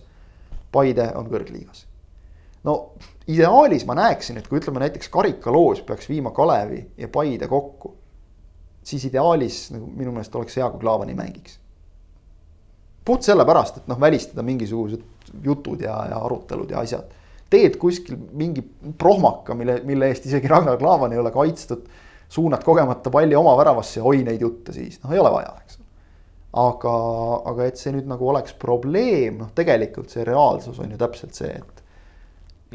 Paide on kõrgliigas. no ideaalis ma näeksin, et kui ütleme näiteks karikaloos peaks viima Kalevi ja Paide kokku siis ideaalis nagu minu meelest oleks hea, kui Klaavan ei mängiks. puht sellepärast, et noh, välistada mingisugused jutud ja, ja arutelud ja asjad. Teed kuskil mingi prohmaka, mille, mille eest isegi Ragnar Klavan ei ole kaitstud. suunad kogemata palli oma väravasse oi neid jutte siis, noh ei ole vaja, eks aga, aga et see nüüd nagu oleks probleem, noh, tegelikult see reaalsus on ju täpselt see, et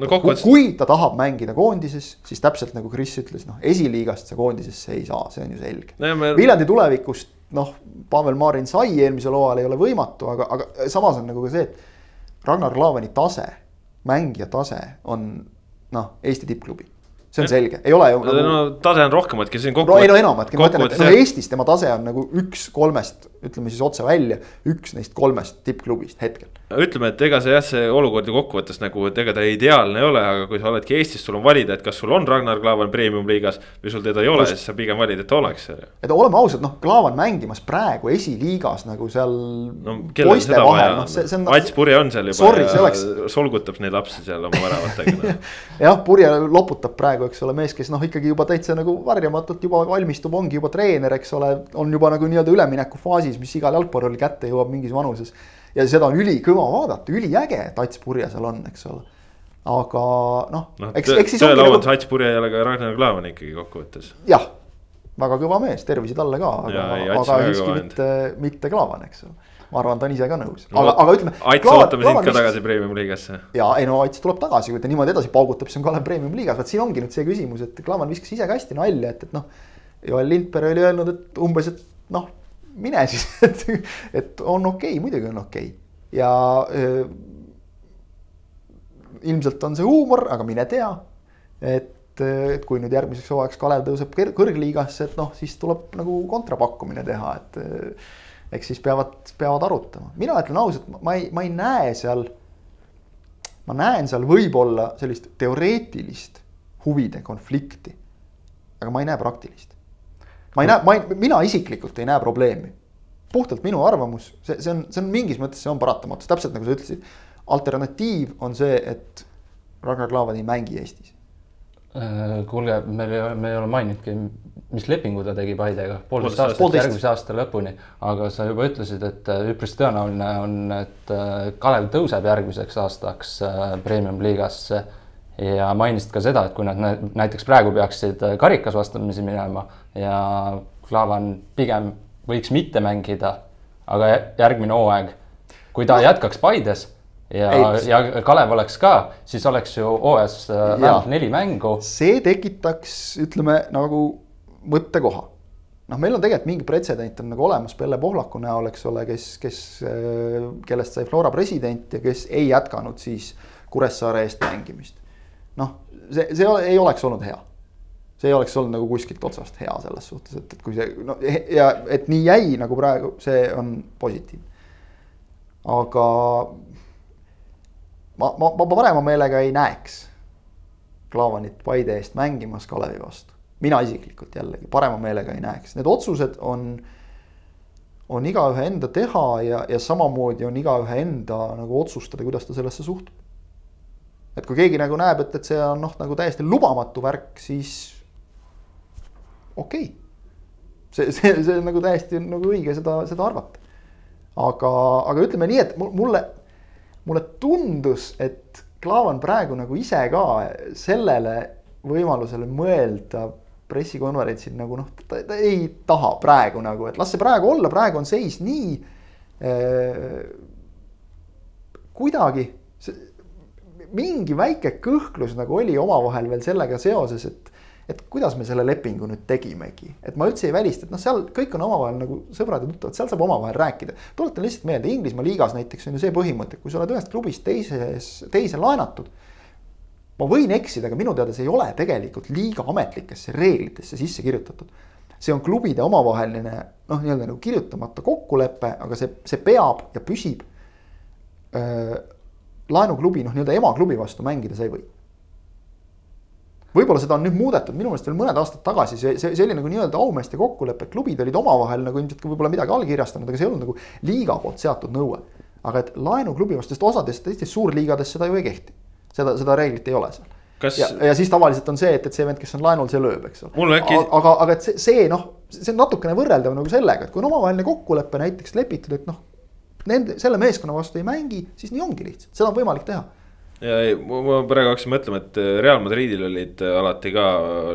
no kokkuvõttes. kui ta tahab mängida koondises, siis täpselt nagu Kris ütles, noh esiliigast sa koondisesse ei saa, see on ju selge no,. Me... Viljandi tulevikust noh, Pavel Marin sai eelmisel hooajal, ei ole võimatu, aga, aga samas on nagu ka see, et Ragnar Klavani tase, mängija tase on noh, Eesti tippklubi see on selge, ei ole ju
nagu.... no tase on rohkematki, see on
kokku. no ei no enamatki, ma ütlen, et no Eestis tema tase on nagu üks kolmest, ütleme siis otse välja, üks neist kolmest tippklubist hetkel.
Ütleme, et ega see jah, see olukord ju kokkuvõttes nagu, et ega ta ideaalne ei ole, aga kui sa oledki Eestis, sul on valida, et kas sul on Ragnar Klavan premium liigas või sul teda ei ole, siis sa pigem valid, et ta oleks.
et oleme ausad, noh, Klavan mängimas praegu esiliigas nagu seal no,. poiste vahel, noh, see, see
on. Ats Purje on seal juba Sorry, ja oleks... solgutab neid lapsi seal oma väravatega no. [laughs]
jah, Purje loputab praegu praegu, eks ole, mees, kes noh, ikkagi juba täitsa nagu varjamatult juba valmistub, ongi juba treener, eks ole, on juba nagu nii-öelda üleminekufaasis, mis igal jalgpalluril kätte jõuab mingis vanuses. Ja seda on ülikõva vaadata, üliäge, et Ats Purje seal on, eks ole. aga noh
no,, eks, eks siis. tõele au, et Ats Purje ole ka Ragnar Klavan ikkagi kokkuvõttes.
jah, väga kõva mees, tervisi talle ka, aga, aga siiski mitte, mitte Klavan, eks ole ma arvan, ta on ise ka nõus, aga no,, aga ütleme.
Ait, ootame sind ka tagasi premium liigasse.
ja ei no Ait tuleb tagasi, kui ta niimoodi edasi paugutab, siis on Kalev premium liigas, vot siin ongi nüüd see küsimus, et Klavan viskas ise ka hästi nalja, et, et noh. Joel Lindberg oli öelnud, et umbes, et noh, mine [laughs] siis et, et on okei okay,, muidugi on okei okay. ja äh, ilmselt on see huumor, aga mine tea. et, et kui nüüd järgmiseks hooajaks Kalev tõuseb kõrgliigasse, et noh, siis tuleb nagu kontrapakkumine teha, et eks siis peavad, peavad arutama, mina ütlen ausalt, ma ei, ma ei näe seal. ma näen seal võib-olla sellist teoreetilist huvide konflikti. aga ma ei näe praktilist. Ma ei näe, ma ei, mina isiklikult ei näe probleemi. puhtalt minu arvamus, see, see on, see on mingis mõttes, see on paratamatus, täpselt nagu sa ütlesid. alternatiiv on see, et Ragnar Klavan ei mängi Eestis
Äh, kuulge, meil ei ole, me ei ole maininudki, mis lepingu ta tegi Paidega, poolteist
Poolteist
aastat järgmise aasta lõpuni. aga sa juba ütlesid, et äh, üpris tõenäoline on, et äh, Kalev tõuseb järgmiseks aastaks premium-liigasse. Ja mainisid ka seda, et kui nad näiteks praegu peaksid karikas vastamisi minema ja Klavan pigem võiks mitte mängida, aga järgmine hooaeg, kui ta jätkaks Paides ja, ja Kalev oleks ka, siis oleks ju hooajas äh, vähemalt neli mängu.
see tekitaks, ütleme nagu mõttekoha. noh, meil on tegelikult mingi pretsedent on nagu olemas Pelle Pohlaku näol, eks ole, kes, kes, äh, kellest sai Flora president ja kes ei jätkanud siis Kuressaare eest mängimist. Noh, see, see ei oleks olnud hea. see ei oleks olnud nagu kuskilt otsast hea selles suhtes, et, et kui see no ja et nii jäi nagu praegu, see on positiivne. aga ma, ma, ma parema meelega ei näeks Klaavanit Paide eest mängimas Kalevi vastu. mina isiklikult jällegi parema meelega ei näeks, need otsused on, on igaühe enda teha ja, ja samamoodi on igaühe enda nagu otsustada, kuidas ta sellesse suhtub. Et kui keegi nagu näeb, et, et see on noh, nagu täiesti lubamatu värk, siis okei okay. see, see, see on nagu täiesti nagu õige seda, seda arvata. aga, aga ütleme nii, et mulle mulle tundus, et Klaavan praegu nagu ise ka sellele võimalusele mõelda pressikonverentsil nagu noh, ta, ei taha praegu nagu, et las see praegu olla, praegu on seis nii äh, kuidagi see, mingi väike kõhklus nagu oli omavahel veel sellega seoses, et et kuidas me selle lepingu nüüd tegimegi, et ma üldse ei välista, et noh, seal kõik on omavahel nagu sõbrad ja tuttavad, seal saab omavahel rääkida. tuletan lihtsalt meelde, Inglismaa liigas näiteks on ju see põhimõte, kui sa oled ühest klubist teises, teise laenatud. ma võin eksida, aga minu teada see ei ole tegelikult liiga ametlikesse reeglitesse sisse kirjutatud. see on klubide omavaheline noh, nii-öelda nagu kirjutamata kokkulepe, aga see, see peab ja püsib. Laenuklubi noh, nii-öelda emaklubi vastu mängida sa ei või võib-olla seda on nüüd muudetud, minu meelest veel mõned aastad tagasi see, see, see oli nagu nii-öelda aumeeste kokkulepe, klubid olid omavahel nagu ilmselt ka võib-olla midagi allkirjastanud, aga see ei olnud nagu liiga poolt seatud nõue. aga et laenuklubi vastu, sest osades teistes suurliigades seda ju ei kehti. seda, seda reeglit ei ole seal. Kas... ja, ja siis tavaliselt on see, et, et see vend, kes on laenul, see lööb, eks ole. Äkki... aga, aga et see, see noh, see on natukene võrreldav nagu sellega, et kui on omavaheline kokkulepe näiteks lepitud, et noh. Nende, selle meeskonna vastu ei mängi, siis nii ongi lihtsalt, seda on võimalik teha.
Ja ei, ma praegu hakkasin mõtlema, et äh, Real Madridil olid äh, alati ka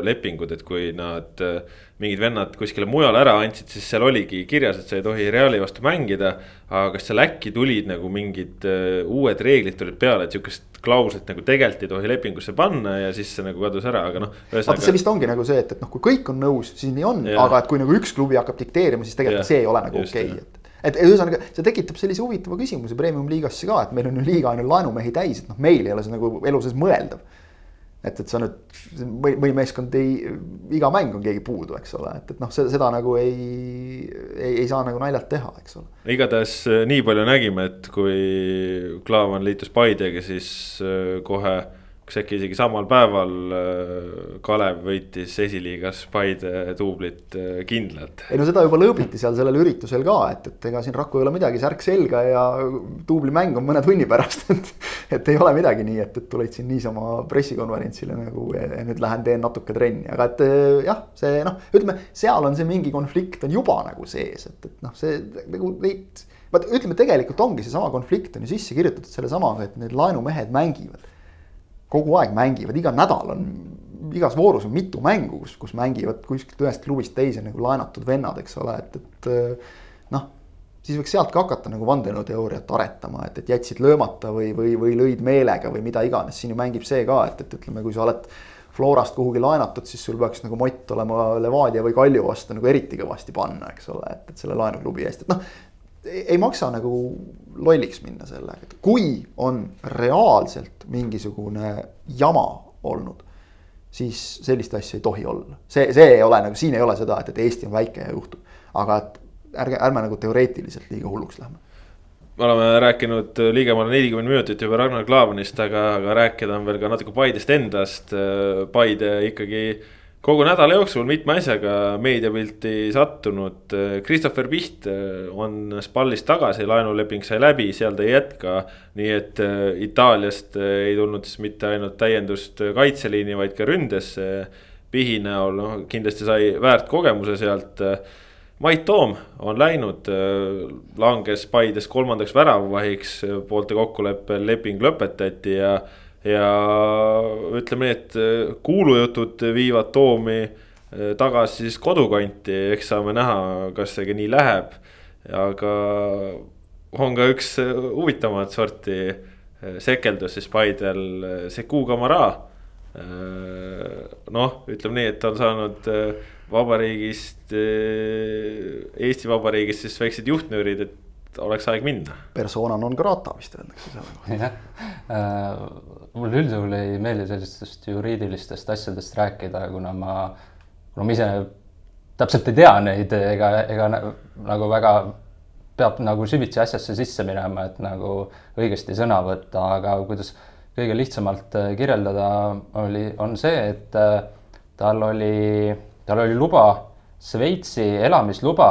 lepingud, et kui nad äh, mingid vennad kuskile mujale ära andsid, siis seal oligi kirjas, et sa ei tohi Reali vastu mängida. aga kas seal äkki tulid nagu mingid uued reeglid tulid peale, et sihukest klauslit nagu tegelikult ei tohi lepingusse panna ja siis see nagu kadus ära, aga noh.
vaata, see vist ongi nagu see, et, et noh, kui kõik on nõus, siis nii on, aga et kui nagu üks klubi hakkab dikteerima, siis tegelikult ja, see ei ole nagu okei okay,, et et ühesõnaga, see tekitab sellise huvitava küsimuse premium-liigasse ka, et meil on ju liiga on ju laenumehi täis, et noh, meil ei ole see nagu elu sees mõeldav. et, et sa nüüd, mõni meeskond ei, iga mäng on keegi puudu, eks ole, et, et noh, seda nagu ei, ei, ei saa nagu naljalt teha, eks ole.
igatahes äh, nii palju nägime, et kui Klaavan liitus Paidega, siis äh, kohe kas äkki isegi samal päeval äh, Kalev võitis esiliigas Paide duublit äh, kindlalt.
ei no seda juba lõõbiti seal sellel üritusel ka, et, et ega siin Raku ei ole midagi, särk selga ja duublimäng on mõne tunni pärast, et. et ei ole midagi nii, et, et tulid siin niisama pressikonverentsile nagu ja, ja nüüd lähen teen natuke trenni, aga et äh, jah, see noh, ütleme, seal on see mingi konflikt on juba nagu sees, et, et noh, see nagu neid vaat ütleme, tegelikult ongi seesama konflikt on ju sisse kirjutatud sellesamaga, et need laenumehed mängivad kogu aeg mängivad, iga nädal on, igas voorus on mitu mängu, kus, kus mängivad kuskilt ühest klubist teise nagu laenatud vennad, eks ole, et, et eh, noh. siis võiks sealt ka hakata nagu vandenõuteooriat aretama, et, et jätsid löömata või, või, või lõid meelega või mida iganes, siin ju mängib see ka, et, et ütleme, kui sa oled Florast kuhugi laenatud, siis sul peaks nagu mott olema Levadia või Kalju vastu nagu eriti kõvasti panna, eks ole, et, et selle laenuklubi eest, et noh ei maksa nagu lolliks minna sellega, et kui on reaalselt mingisugune jama olnud, siis sellist asja ei tohi olla. see, see ei ole nagu, siin ei ole seda, et, et Eesti on väike ja juhtub. aga et ärge, ärme nagu teoreetiliselt liiga hulluks lähme
me oleme rääkinud ligemale nelikümmend minutit juba Ragnar Klavanist, aga, aga rääkida on veel ka natuke Paidest endast. Paide ikkagi kogu nädala jooksul mitme asjaga meediapilti sattunud. Christopher Piht on Spallis tagasi, laenuleping sai läbi, seal ta ei jätka. nii et Itaaliast ei tulnud siis mitte ainult täiendust kaitseliini, vaid ka ründesse. Pihi näol, noh kindlasti sai väärt kogemuse sealt Mait Toom on läinud, langes Paides kolmandaks väravavahiks, poolte kokkuleppel leping lõpetati ja. Ja ütleme nii, et kuulujutud viivad Toomi tagasi siis kodukanti, eks saame näha, kas see ka nii läheb. aga on ka üks huvitavamat sorti sekeldus siis Paidel, Seku Kamara. noh, ütleme nii, et on saanud vabariigist, Eesti Vabariigist siis väiksed juhtnöörid, et oleks aeg minna.
persona non grata vist öeldakse selle kohta.
jah äh,, mulle üldjuhul ei meeldi sellistest juriidilistest asjadest rääkida, kuna ma, kuna ma ise täpselt ei tea neid ega, ega nagu väga peab nagu süvitsi asjasse sisse minema, et nagu õigesti sõna võtta, aga kuidas kõige lihtsamalt kirjeldada oli, on see, et äh, tal oli tal oli luba, Šveitsi elamisluba,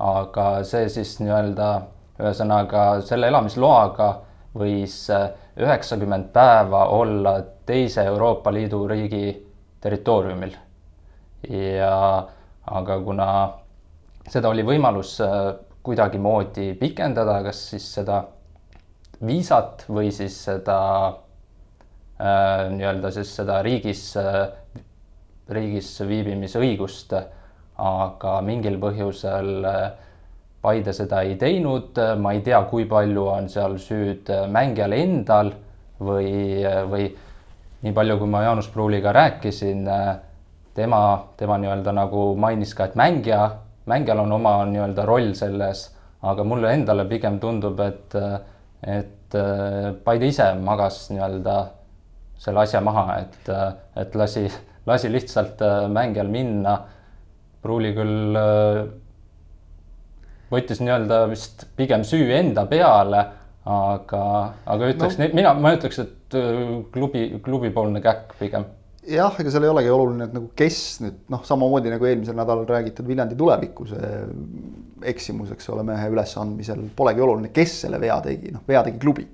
aga see siis nii-öelda, ühesõnaga selle elamisloaga võis äh, üheksakümmend päeva olla teise Euroopa Liidu riigi territooriumil. ja aga kuna seda oli võimalus äh, kuidagimoodi pikendada, kas siis seda viisat või siis seda äh, nii-öelda siis seda riigis äh, riigis viibimise õigust, aga mingil põhjusel äh, Paide seda ei teinud, ma ei tea, kui palju on seal süüd mängijal endal või, või nii palju, kui ma Jaanus Pruuliga rääkisin, tema, tema nii-öelda nagu mainis ka, et mängija, mängijal on oma nii-öelda roll selles, aga mulle endale pigem tundub, et, et Paide ise magas nii-öelda selle asja maha, et, et lasi lasi lihtsalt mängijal minna. Pruuli küll võttis nii-öelda vist pigem süü enda peale, aga, aga ütleks no., mina, ma ütleks, et äh, klubi, klubipoolne käkk pigem
jah, ega seal ei olegi oluline, et nagu kes nüüd noh, samamoodi nagu eelmisel nädalal räägitud Viljandi tuleviku see eksimus, eks ole, mehe ülesandmisel polegi oluline, kes selle vea tegi, noh, vea tegi klubi.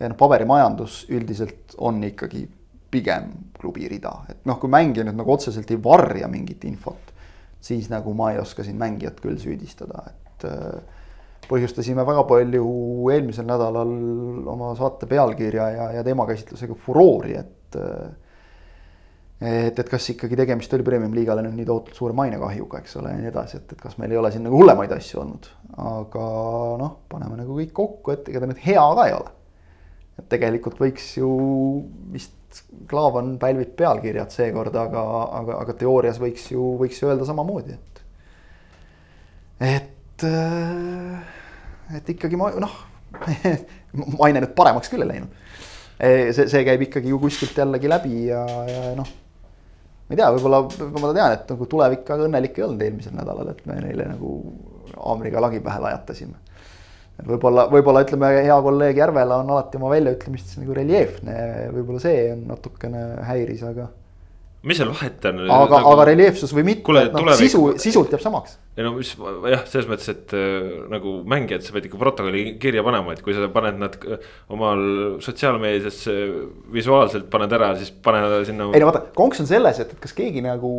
ja noh, paberimajandus üldiselt on ikkagi pigem klubi rida, et noh, kui mängija nüüd nagu otseselt ei varja mingit infot, siis nagu ma ei oska siin mängijat küll süüdistada, et äh, põhjustasime väga palju eelmisel nädalal oma saate pealkirja ja, ja teemakäsitlusega furoori, et äh, et, et kas ikkagi tegemist oli Premium-liigale nüüd nii tohutult suure mainekahjuga, eks ole, ja nii edasi, et, et kas meil ei ole siin nagu hullemaid asju olnud. aga noh, paneme nagu kõik kokku, et ega ta nüüd hea ka ei ole. et tegelikult võiks ju vist Klaavan pälvib pealkirjad seekord, aga, aga, aga teoorias võiks ju, võiks ju öelda samamoodi, et. et, äh, et ikkagi ma noh [laughs] maine nüüd paremaks küll ei läinud. see, see käib ikkagi ju kuskilt jällegi läbi ja, ja noh. ma ei tea, võib-olla ma tean, et nagu tulevik väga õnnelik ei olnud eelmisel nädalal, et me neile nagu haamriga lagi pähe lajatasime võib-olla, võib-olla ütleme, hea kolleeg Järvela on alati oma väljaütlemistes nagu reljeefne, võib-olla see on natukene häiris, aga.
mis seal vahet on?
aga nagu..., aga reljeefsus või mitte, et noh, sisu, sisult jääb samaks.
ei no mis jah, selles mõttes, et äh, nagu mängijad, sa pead ikka protokolli kirja panema, et kui sa paned nad omal sotsiaalmeediasse visuaalselt paned ära, siis pane sinna.
ei no vaata, konks on selles, et, et kas keegi nagu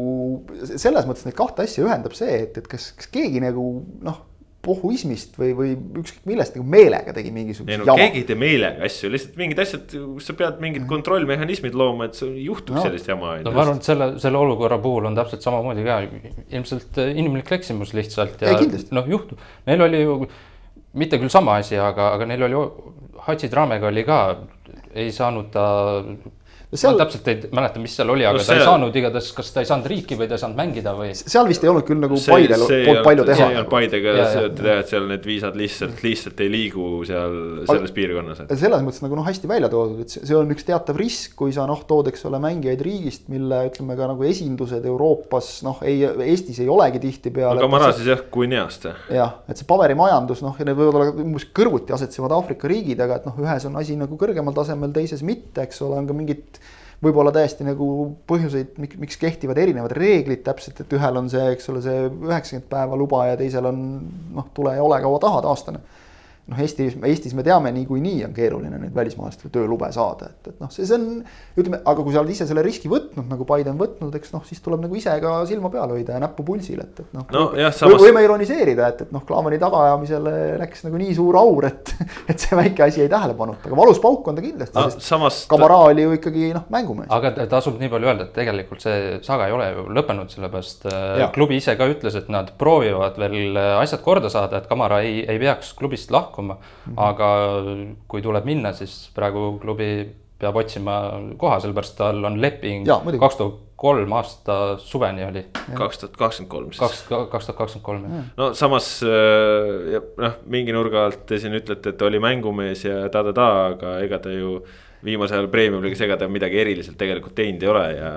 selles mõttes neid kahte asja ühendab see, et, et kas, kas keegi nagu noh pohhuismist või, või ükskõik millest nagu meelega tegi mingisuguse
no, jama. keegi ei tee meelega asju, lihtsalt mingid asjad, kus sa pead mingid kontrollmehhanismid looma, et juhtub no. sellist jama.
no ma arvan, et selle, selle olukorra puhul on täpselt samamoodi ka ilmselt äh, inimlik eksimus lihtsalt ja noh, juhtub. Neil oli ju mitte küll sama asi, aga, aga neil oli Hatsi Traamega oli ka, ei saanud ta ma
seal,
täpselt ei mäleta, mis seal oli, aga
No
no, ta ei
see-
saanud igatahes, kas ta ei saanud riiki või ta ei saanud mängida või?
seal vist ei olnud küll nagu
see,
Paidel
see
poolt palju
olnud, see
teha
ei olnud Paidega jah, et seal need viisad lihtsalt, lihtsalt ei liigu seal selles piirkonnas,
selles mõttes nagu noh, hästi välja toodud, et see, see on üks teatav risk, kui sa noh, tood, eks ole, mängijaid riigist, mille ütleme ka nagu esindused Euroopas noh, ei, Eestis ei olegi tihtipeale.
aga Mara siis jah, Guineast jah,
et see paberimajandus noh, ja need võivad olla umbes kõrvuti asetsevad Aafrika riigid, aga et noh, ühes on asi nagu kõrgemal tasemel, teises mitte, eks ole, on ka mingid võib-olla täiesti nagu põhjuseid, miks kehtivad erinevad reeglid täpselt, et ühel on see, eks ole, see üheksakümmend päeva luba ja teisel on noh, tule ja ole kaua tahad aastane noh, Eestis, Eestis me teame, niikuinii on keeruline neid välismaalastele töölube saada, et, et noh, see, see on ütleme, aga kui sa oled ise selle riski võtnud, nagu Biden võtnud, eks noh, siis tuleb nagu ise ka silma peal hoida ja näppu pulsil, et, et noh
Nojah,
või-
samas-
võime ironiseerida, et, et noh, Klaavani tagaajamisele läks nagu nii suur aur, et, et see väike asi jäi tähelepanuta, aga valus pauk on ta kindlasti, sest
samas
Kamara oli ju ikkagi noh, mängumees.
aga ta- tasub nii palju öelda, et tegelikult see saga ei ole ju lõppenud, sellepärast äh,
Jaa.
klubi ise ka ütles, et nad proovivad veel asjad korda saada, et Kamara ei, ei peaks klubist lahkuma mm.
Mhm.
-hmm. aga kui tuleb minna, siis praegu klubi peab otsima koha, sellepärast tal on leping kaks tuhat kolm aasta suveni oli,
kaks tuhat kakskümmend kolm siis.
kaks, kaks tuhat kakskümmend kolm jah.
no samas äh, noh, mingi nurga alt te siin ütlete, et oli mängumees ja ta-ta-ta, aga ega ta ju viimasel ajal Premiumi liigas, ega ta midagi eriliselt tegelikult teinud ei ole ja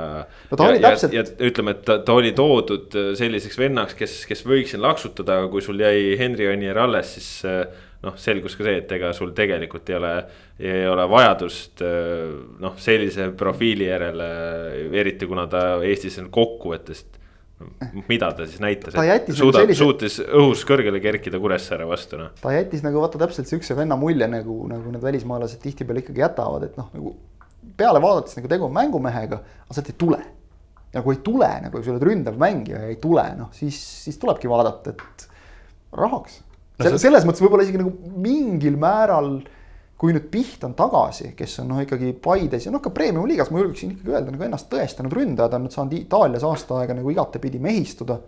No ta
ja,
oli
ja,
täpselt-
ja ütleme, et ta, ta oli toodud selliseks vennaks, kes, kes võiks siin laksutada, aga kui sul jäi Henri Anier alles, siis äh, noh, selgus ka see, et ega sul tegelikult ei ole, ei ole vajadust äh, noh, sellise profiili järele, eriti kuna ta Eestis on kokkuvõttest mida ta siis näitas, et
nagu
suudab
sellise-
suutis õhus kõrgele kerkida Kuressaare vastu noh.
ta jättis nagu vaata täpselt siukse venna mulje nagu, nagu need välismaalased tihtipeale ikkagi jätavad, et noh, nagu peale vaadates nagu tegu on mängumehega, aga sealt ei tule. ja kui ei tule nagu, kui sa oled ründav mängija ja ei tule, noh siis, siis tulebki vaadata, et rahaks no,.
see-
selles mõttes võib-olla isegi nagu mingil määral, kui nüüd Piht on tagasi, kes on noh, ikkagi Paides ja noh, ka Premium liigas ma julgeksin ikkagi öelda nagu ennast tõestanud ründajad on nüüd saanud Itaalias aasta aega nagu igatepidi mehistuda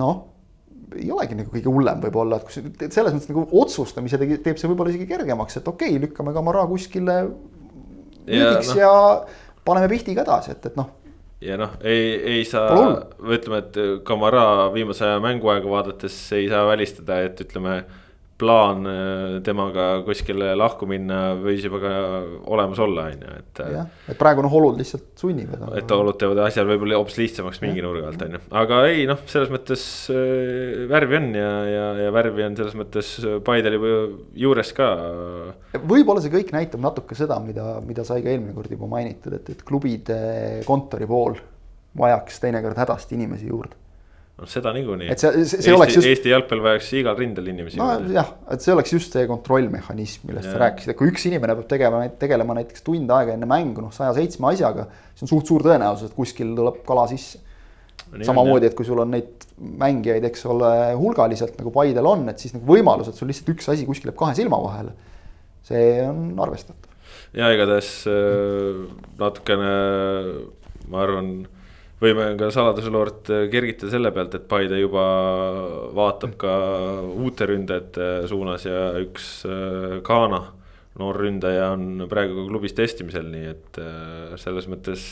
noh, ei olegi nagu kõige hullem võib-olla, et kus selles mõttes nagu otsustamise tegi, teeb see võib-olla isegi kergemaks, et okei okay,, lükkame Kamara kuskile müügiks ja, ja paneme Pihtiga edasi, et, et noh,
ja noh, ei, ei saa ütleme, et Kamara viimase aja mänguaega vaadates ei saa välistada, et ütleme. Plaan äh, temaga kuskile lahku minna võis juba ka olemas olla, on ju, et.
jah, et praegu noh, olud lihtsalt sunnivad.
et olud teevad asja võib-olla hoopis lihtsamaks mingi nurga alt on ju, aga ei noh, selles mõttes äh, värvi on ja, ja, ja värvi on selles mõttes Paidel juba juures ka.
võib-olla see kõik näitab natuke seda, mida, mida sai ka eelmine kord juba mainitud, et, et klubide kontori pool vajaks teinekord hädasti inimesi juurde.
noh, seda niikuinii.
Et see- see- see oleks just-
Eesti jalgpall vajaks igal rindel inimesi
nojah, et see oleks just see kontrollmehhanism, millest sa
Jaa.
rääkisid, et kui üks inimene peab tegema, tegelema näiteks tund aega enne mängu noh, saja seitsme asjaga, siis on suht suur tõenäosus, et kuskil tuleb kala sisse. samamoodi, et kui sul on neid mängijaid, eks ole, hulgaliselt nagu Paidel on, et siis nagu võimalus, et sul lihtsalt üks asi kuskil jääb kahe silma vahele. see on arvestatav.
ja igatahes äh, natukene, ma arvan, võime ka saladuseloort äh, kergitada selle pealt, et Paide juba vaatab ka uute ründajate suunas ja üks äh, Ghana noor ründaja on praegu ka klubis testimisel, nii et äh, selles mõttes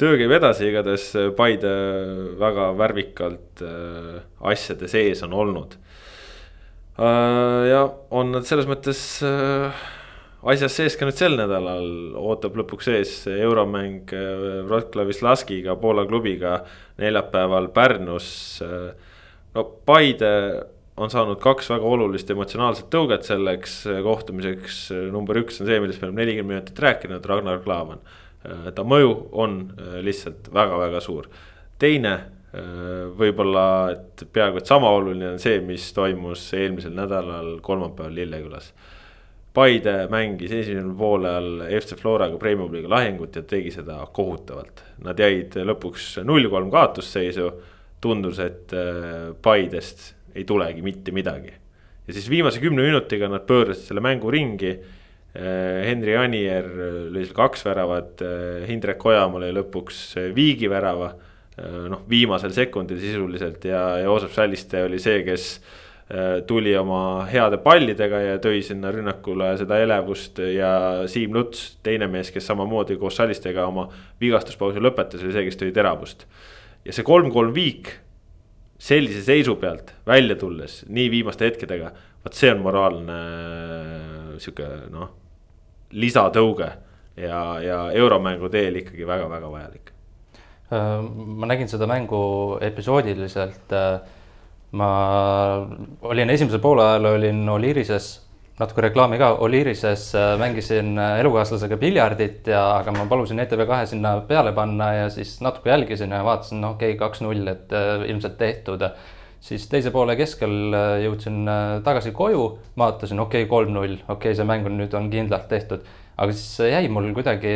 töö käib edasi, igatahes Paide väga värvikalt äh, asjade sees on olnud. ja on nad selles mõttes äh, asjas sees ka nüüd sel nädalal, ootab lõpuks ees euromäng äh, Wroclawi Slaskiga, Poola klubiga neljapäeval Pärnus. no Paide on saanud kaks väga olulist emotsionaalset tõuget selleks äh, kohtumiseks, number üks on see, millest me oleme nelikümmend minutit rääkinud, Ragnar Klavan. ta mõju on äh, lihtsalt väga-väga suur. teine äh, võib-olla, et peaaegu et sama oluline on see, mis toimus eelmisel nädalal kolmapäeval Lillekülas Paide mängis esimesel poolel FC Floraga Premium-liiga lahingut ja tegi seda kohutavalt. Nad jäid lõpuks null-kolm kaotusseisu. tundus, et äh, Paidest ei tulegi mitte midagi. ja siis viimase kümne minutiga nad pöörasid selle mängu ringi. Henri Anier lõi seal kaks väravat, Hindrek Ojamaa lõi lõpuks viigi värava. noh, viimasel sekundil sisuliselt ja Joosep Salliste oli see, kes tuli oma heade pallidega ja tõi sinna rünnakule seda elevust ja Siim Luts, teine mees, kes samamoodi koos Salistega oma vigastuspausi lõpetas, oli see, kes tõi teravust. ja see kolm-kolm viik sellise seisu pealt välja tulles, nii viimaste hetkedega, vot see on moraalne sihuke noh, lisatõuge ja, ja euromängu teel ikkagi väga-väga vajalik.
ma nägin seda mängu episoodiliselt ma olin esimesel poolajal olin Oliirises, natuke reklaami ka, Oliirises äh, mängisin äh, elukaaslasega piljardit ja, aga ma palusin ETV2 sinna peale panna ja siis natuke jälgisin ja vaatasin, no okei okay,, kaks-null, et äh, ilmselt tehtud. siis teise poole keskel jõudsin tagasi koju, vaatasin, okei okay,, kolm-null, okei okay,, see mäng on nüüd on kindlalt tehtud. Aga siis jäi mul kuidagi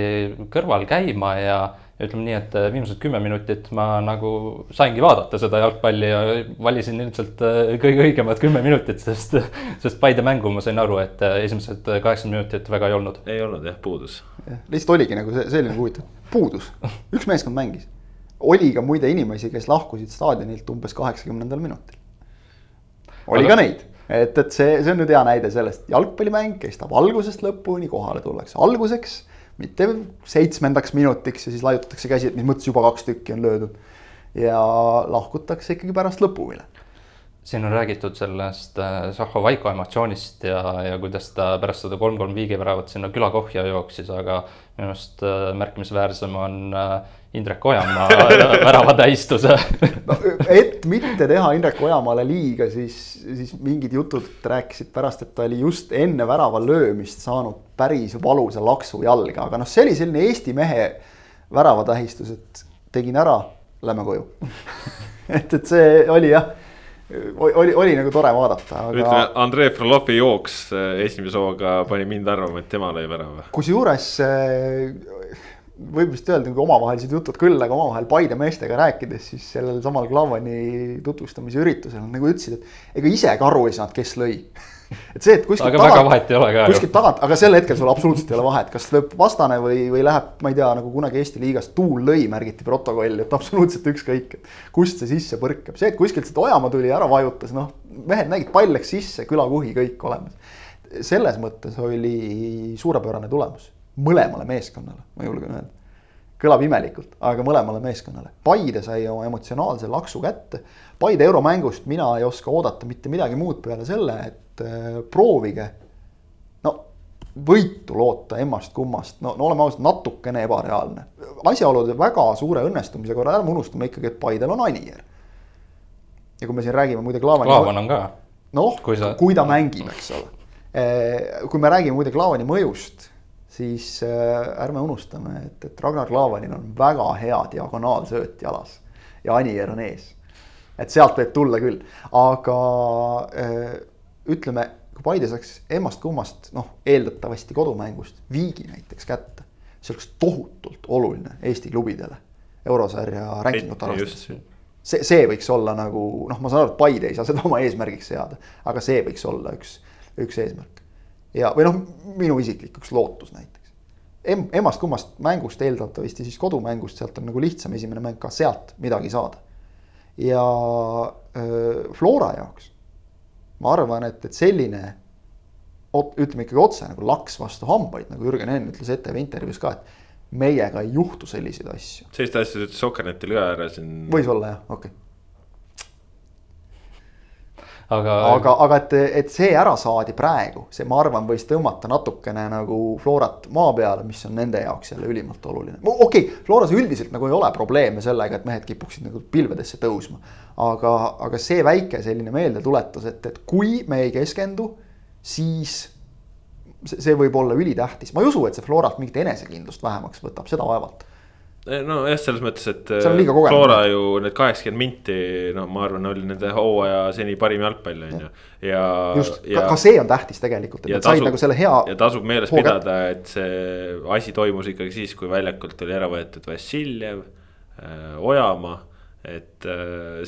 kõrval käima ja ja ütleme nii, et äh, viimased kümme minutit ma nagu saingi vaadata seda jalgpalli ja valisin ilmselt äh, kõige õigemad kümme minutit, sest, [laughs] sest Paide mängu ma sain aru, et äh, esimesed kaheksakümmend minutit väga ei olnud.
ei olnud jah, puudus.
lihtsalt oligi nagu see, see oli nagu huvitav, puudus, üks meeskond mängis. oli ka muide inimesi, kes lahkusid staadionilt umbes kaheksakümnendal minutil. oli Aga... ka neid et, et see, see on nüüd hea näide sellest, jalgpallimäng kestab algusest lõpuni, kohale tullakse alguseks mitte seitsmendaks minutiks ja siis laiutatakse käsi, et mis mõttes juba kaks tükki on löödud. ja lahkutakse ikkagi pärast lõpu üle.
Siin on räägitud sellest äh, Zaho Vaiko emotsioonist ja, ja kuidas ta pärast seda kolm-kolm viigiväravat sinna külakohja jooksis, aga minu arust äh, märkimisväärsem on äh, Indrek Ojamaa [laughs] väravatähistuse.
No, et mitte teha Indrek Ojamaale liiga, siis, siis mingid jutud rääkisid pärast, et ta oli just enne värava löömist saanud päris valusa laksu jalga, aga noh, see oli selline Eesti mehe väravatähistus, et tegin ära, lähme koju. [laughs] Et, et see oli jah oli, oli nagu tore vaadata, aga.
ütleme, Andrei Frolovi jooks eh, esimese hooga pani mind arvama, et tema lõi värava.
kusjuures võib vist öelda nagu omavahelised jutud küll, aga omavahel Paide meestega rääkides, siis sellel samal Klavani tutvustamise üritusel nagu ütlesid, et ega ise ka aru ei saanud, kes lõi [laughs] et see, et kuskilt
aga tagant, väga vahet ei ole ka.
kuskilt tagant, aga sel hetkel sul absoluutselt ei ole vahet, kas lööb vastane või, või läheb, ma ei tea, nagu kunagi Eesti liigas tuul lõi, märgiti protokolli, et absoluutselt ükskõik, et kust see sisse põrkab. see, et kuskilt sealt Ojamaa tuli, ära vajutas, noh, mehed nägid, pall läks sisse, külakuhi kõik olemas. selles mõttes oli suurepärane tulemus mõlemale meeskonnale, ma julgen öelda. kõlab imelikult, aga mõlemale meeskonnale. Paide sai oma emotsionaalse laksu kätte. Paide euromängust mina ei oska oodata mitte midagi muud peale selle, et äh, proovige. no võitu loota emmast-kummast, no, no oleme ausad, natukene ebareaalne. asjaolude väga suure õnnestumise korral ärme unustame ikkagi, et Paidel on Anier. ja kui me siin räägime muide Klaavani.
Klaavan on ka.
noh, kui, sa... kui ta mängib, eks ole. Äh, kui me räägime muide Klaavani mõjust siis äh, ärme unustame, et, et Ragnar Klavanil on väga hea diagonaalsööt jalas ja Anier on ees. et sealt võib tulla küll, aga äh, ütleme, kui Paide saaks emmast-kummast, noh, eeldatavasti kodumängust viigi näiteks kätte, see oleks tohutult oluline Eesti klubidele eurosarja rankingut arvestades. See, see võiks olla nagu noh, ma saan aru, et Paide ei saa seda oma eesmärgiks seada, aga see võiks olla üks, üks eesmärk ja, või noh, minu isiklik üks lootus näiteks em,. emast-kummast mängust eeldatavasti siis kodumängust, sealt on nagu lihtsam esimene mäng ka sealt midagi saada. ja öö, Flora jaoks ma arvan, et, et selline ütleme ikkagi otse nagu laks vastu hambaid, nagu Jürgen Henn ütles ETV intervjuus ka, et meiega ei juhtu selliseid asju.
sellist asja ütles Sokkernetile ka ära siin.
võis olla jah, okei okay
aga.
aga, aga et, et see ära saadi praegu, see, ma arvan, võis tõmmata natukene nagu Florat maa peale, mis on nende jaoks jälle ülimalt oluline. okei okay,, Floras üldiselt nagu ei ole probleeme sellega, et mehed kipuksid nagu pilvedesse tõusma. aga, aga see väike selline meeldetuletus, et, et kui me ei keskendu, siis see, see võib olla ülitähtis, ma ei usu, et see Florat mingit enesekindlust vähemaks võtab, seda vaevalt
nojah, selles mõttes, et eh, Flora ju need kaheksakümmend minti, no ma arvan, oli nende hooaja seni parim jalgpall on ju. ja,
just, ka, ka see on tähtis tegelikult, et nad said nagu selle hea.
ja tasub meeles pidada, et see asi toimus ikkagi siis, kui väljakult oli ära võetud Vassiljev äh,, Ojamaa et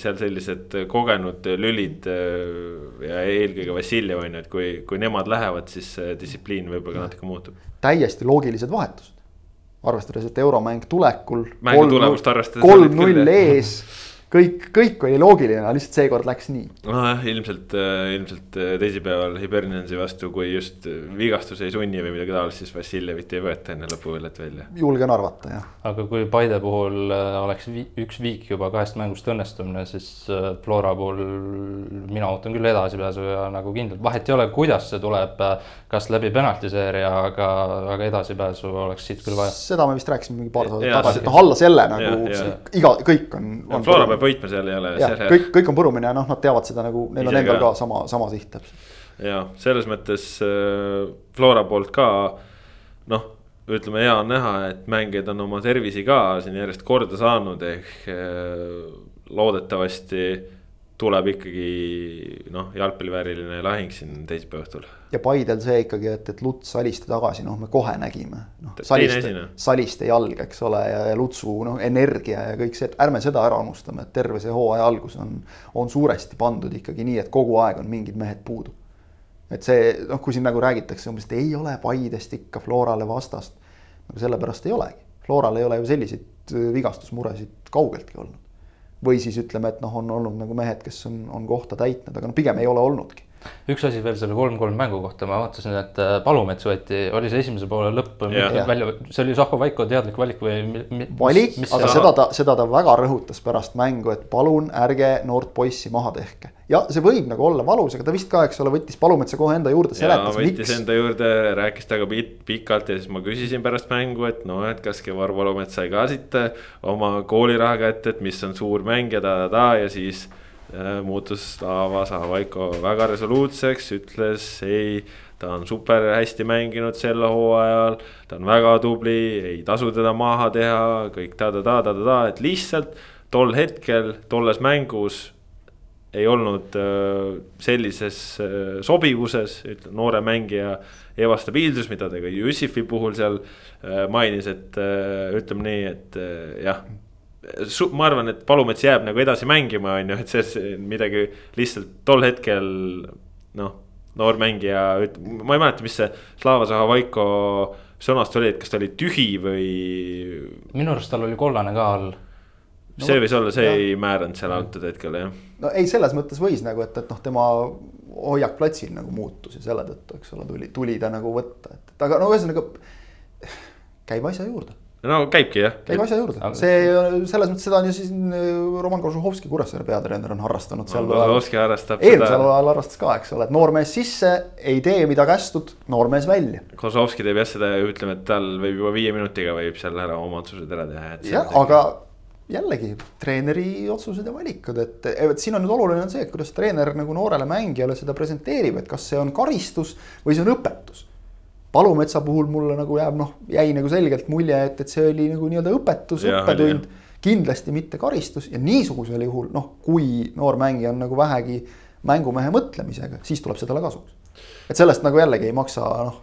seal sellised kogenud lülid ja eelkõige Vassiljev on ju, et kui, kui nemad lähevad, siis distsipliin võib-olla ka natuke muutub.
täiesti loogilised vahetused arvestades, et euromäng tulekul.
mängu tulemust arvestades.
kolm-null ees [laughs] kõik, kõik oli loogiline, lihtsalt seekord läks nii.
nojah, ilmselt, ilmselt teisipäeval Hibernensi vastu, kui just vigastus ei sunni või midagi taolist, siis Vassiljevit ei võeta enne lõpuvõllet välja.
julgen arvata, jah.
aga kui Paide puhul oleks vi üks viik juba kahest mängust õnnestumine, siis Flora puhul mina ootan küll edasipääsu ja nagu kindlalt, vahet ei ole, kuidas see tuleb, kas läbi penaltiseeria, aga, aga edasipääsu oleks siit küll vaja.
seda me vist rääkisime mingi paar saadet tagasi, et noh, alla selle nagu ja, ja. iga, kõik on,
on. Flora peab peab võitma, seal ei ole.
kõik, kõik on purumine ja noh, nad teavad seda nagu, neil on endal ka sama, sama siht täpselt.
ja selles mõttes äh, Flora poolt ka noh, ütleme, hea on näha, et mängijad on oma tervisi ka siin järjest korda saanud, ehk äh, loodetavasti tuleb ikkagi noh, jalgpallivääriline lahing siin teisipäeva õhtul.
ja Paidel see ikkagi, et, et Luts Saliste tagasi, noh, me kohe nägime. noh, Saliste, Saliste jalg, eks ole, ja, ja Lutsu noh, energia ja kõik see, et ärme seda ära unustame, et terve see hooaja algus on, on suuresti pandud ikkagi nii, et kogu aeg on mingid mehed puudu. et see noh, kui siin nagu räägitakse umbes, et ei ole Paidest ikka Florale vastast. nagu sellepärast ei olegi, Floral ei ole ju selliseid vigastusmuresid kaugeltki olnud või siis ütleme, et noh, on olnud nagu mehed, kes on, on kohta täitnud, aga no pigem ei ole olnudki
üks asi veel selle kolm-kolm mängu kohta, ma vaatasin, et äh, Palumets võeti, oli see esimese poole lõpp yeah. välja, see oli Zahho Vaiko teadlik valik või?
valik, aga seda ta, seda ta väga rõhutas pärast mängu, et palun ärge noort poissi maha tehke. Ja see võib nagu olla valus, aga ta vist ka, eks ole, võttis Palumetsa kohe enda juurde, seletas
miks. võttis enda juurde, rääkis temaga pikalt ja siis ma küsisin pärast mängu, et noh, et kas Kevar Palumets sai ka siit äh, oma kooliraha kätte, et mis on suur mäng ja ta-ta-ta ja siis muutus Slava Zahvaiko väga resoluutseks, ütles ei, ta on super hästi mänginud sel hooajal, ta on väga tubli, ei tasu teda maha teha, kõik ta-ta-ta-ta-ta, et lihtsalt tol hetkel, tolles mängus ei olnud äh, sellises äh, sobivuses, ütleme noore mängija ebastabiilsus, mida ta ka Jussifi puhul seal äh, mainis, et ütleme nii, et jah ma arvan, et Palumets jääb nagu edasi mängima, on ju, et see midagi lihtsalt tol hetkel noh, noor mängija, ma ei mäleta, mis see Slava Zahhovaiko sõnast oli, et kas ta oli tühi või.
minu arust tal oli kollane ka all
no,. see võis olla, see ja. ei määranud seal antud hetkel jah.
No ei, selles mõttes võis nagu, et, et noh, tema hoiak platsil nagu muutus ja selle tõttu, eks ole, tuli, tuli ta nagu võtta, et, et aga no ühesõnaga käib asja juurde
no käibki jah.
käib asja juurde, see selles mõttes seda on ju siis äh, Roman Kožuhovski, Kuressaare peatreener on harrastanud seal.
Kožuhovski harrastab
seda. eelmisel ajal harrastas ka, eks ole, et noormees sisse, ei tee, mida kästud, noormees välja.
Kožuhovski teeb jah seda, ütleme, et tal võib juba viie minutiga võib seal ära oma otsused ära teha.
jah, aga jällegi treeneri otsused ja valikud, et, et siin on nüüd oluline on see, et kuidas treener nagu noorele mängijale seda presenteerib, et kas see on karistus või see on õpetus Palumetsa puhul mulle nagu jääb noh, jäi nagu selgelt mulje, et, et see oli nagu nii-öelda õpetus, õppetund. kindlasti mitte karistus ja niisugusel juhul noh, kui noor mängija on nagu vähegi mängumehe mõtlemisega, siis tuleb see talle kasuks. et sellest nagu jällegi ei maksa noh,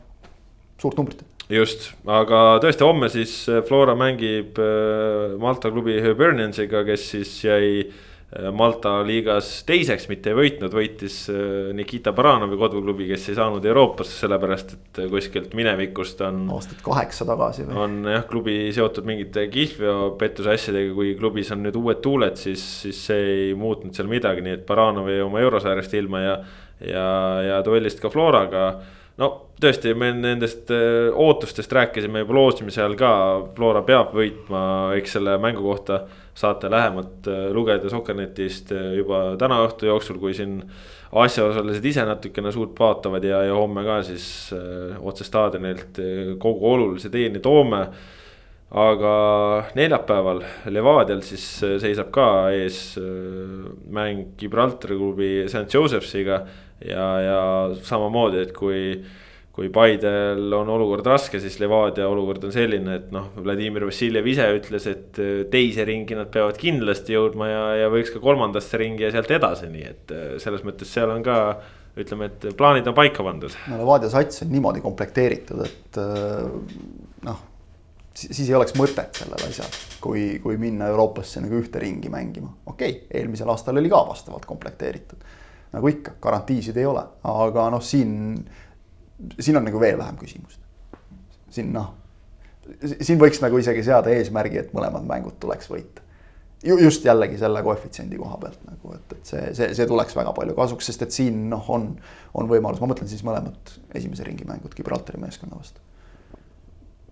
suurt numbrit
just, aga tõesti homme siis Flora mängib äh, Malta klubi Hiberniansiga, kes siis jäi äh, Äh, Malta liigas teiseks, mitte ei võitnud, võitis äh, Nikita Baranovi koduklubi, kes ei saanud Euroopasse, sellepärast et äh, kuskilt minevikust on.
aastat kaheksa tagasi
või? on jah, klubi seotud mingite kihlveopettuse asjadega, kui klubis on nüüd uued tuuled, siis, siis see ei muutnud seal midagi, nii et Baranov jäi oma eurosaarest ilma ja. ja, ja duellist ka Floraga no tõesti, me nendest ootustest rääkisime juba loosimise ajal ka, Flora peab võitma, eks selle mängu kohta saate lähemalt äh, lugeda Sokkernetist äh, juba täna õhtu jooksul, kui siin asjaosalised ise natukene suurt vaatavad ja, ja homme ka siis äh, otse staadionilt kogu olulise teieni toome. aga neljapäeval Levadial siis seisab ka ees mäng Gibraltari klubi St Josephsiga ja, ja samamoodi, et kui kui Paidel on olukord raske, siis Levadia olukord on selline, et noh, Vladimir Vassiljev ise ütles, et äh, teise ringi nad peavad kindlasti jõudma ja, ja võiks ka kolmandasse ringi ja sealt edasi, nii et äh, selles mõttes seal on ka ütleme, et plaanid on paika pandud.
no Levadia sats on niimoodi komplekteeritud, et äh, noh, siis ei oleks mõtet sellel asjal, kui, kui minna Euroopasse nagu ühte ringi mängima. okei okay,, eelmisel aastal oli ka vastavalt komplekteeritud. nagu ikka, garantiisid ei ole, aga noh, siin siin on nagu veel vähem küsimust. siin noh, siin võiks nagu isegi seada eesmärgi, et mõlemad mängud tuleks võita. just jällegi selle koefitsiendi koha pealt nagu, et, et see, see, see tuleks väga palju kasuks, sest et siin noh, on, on võimalus, ma mõtlen siis mõlemad esimese ringi mängud Gibraltari meeskonna vastu.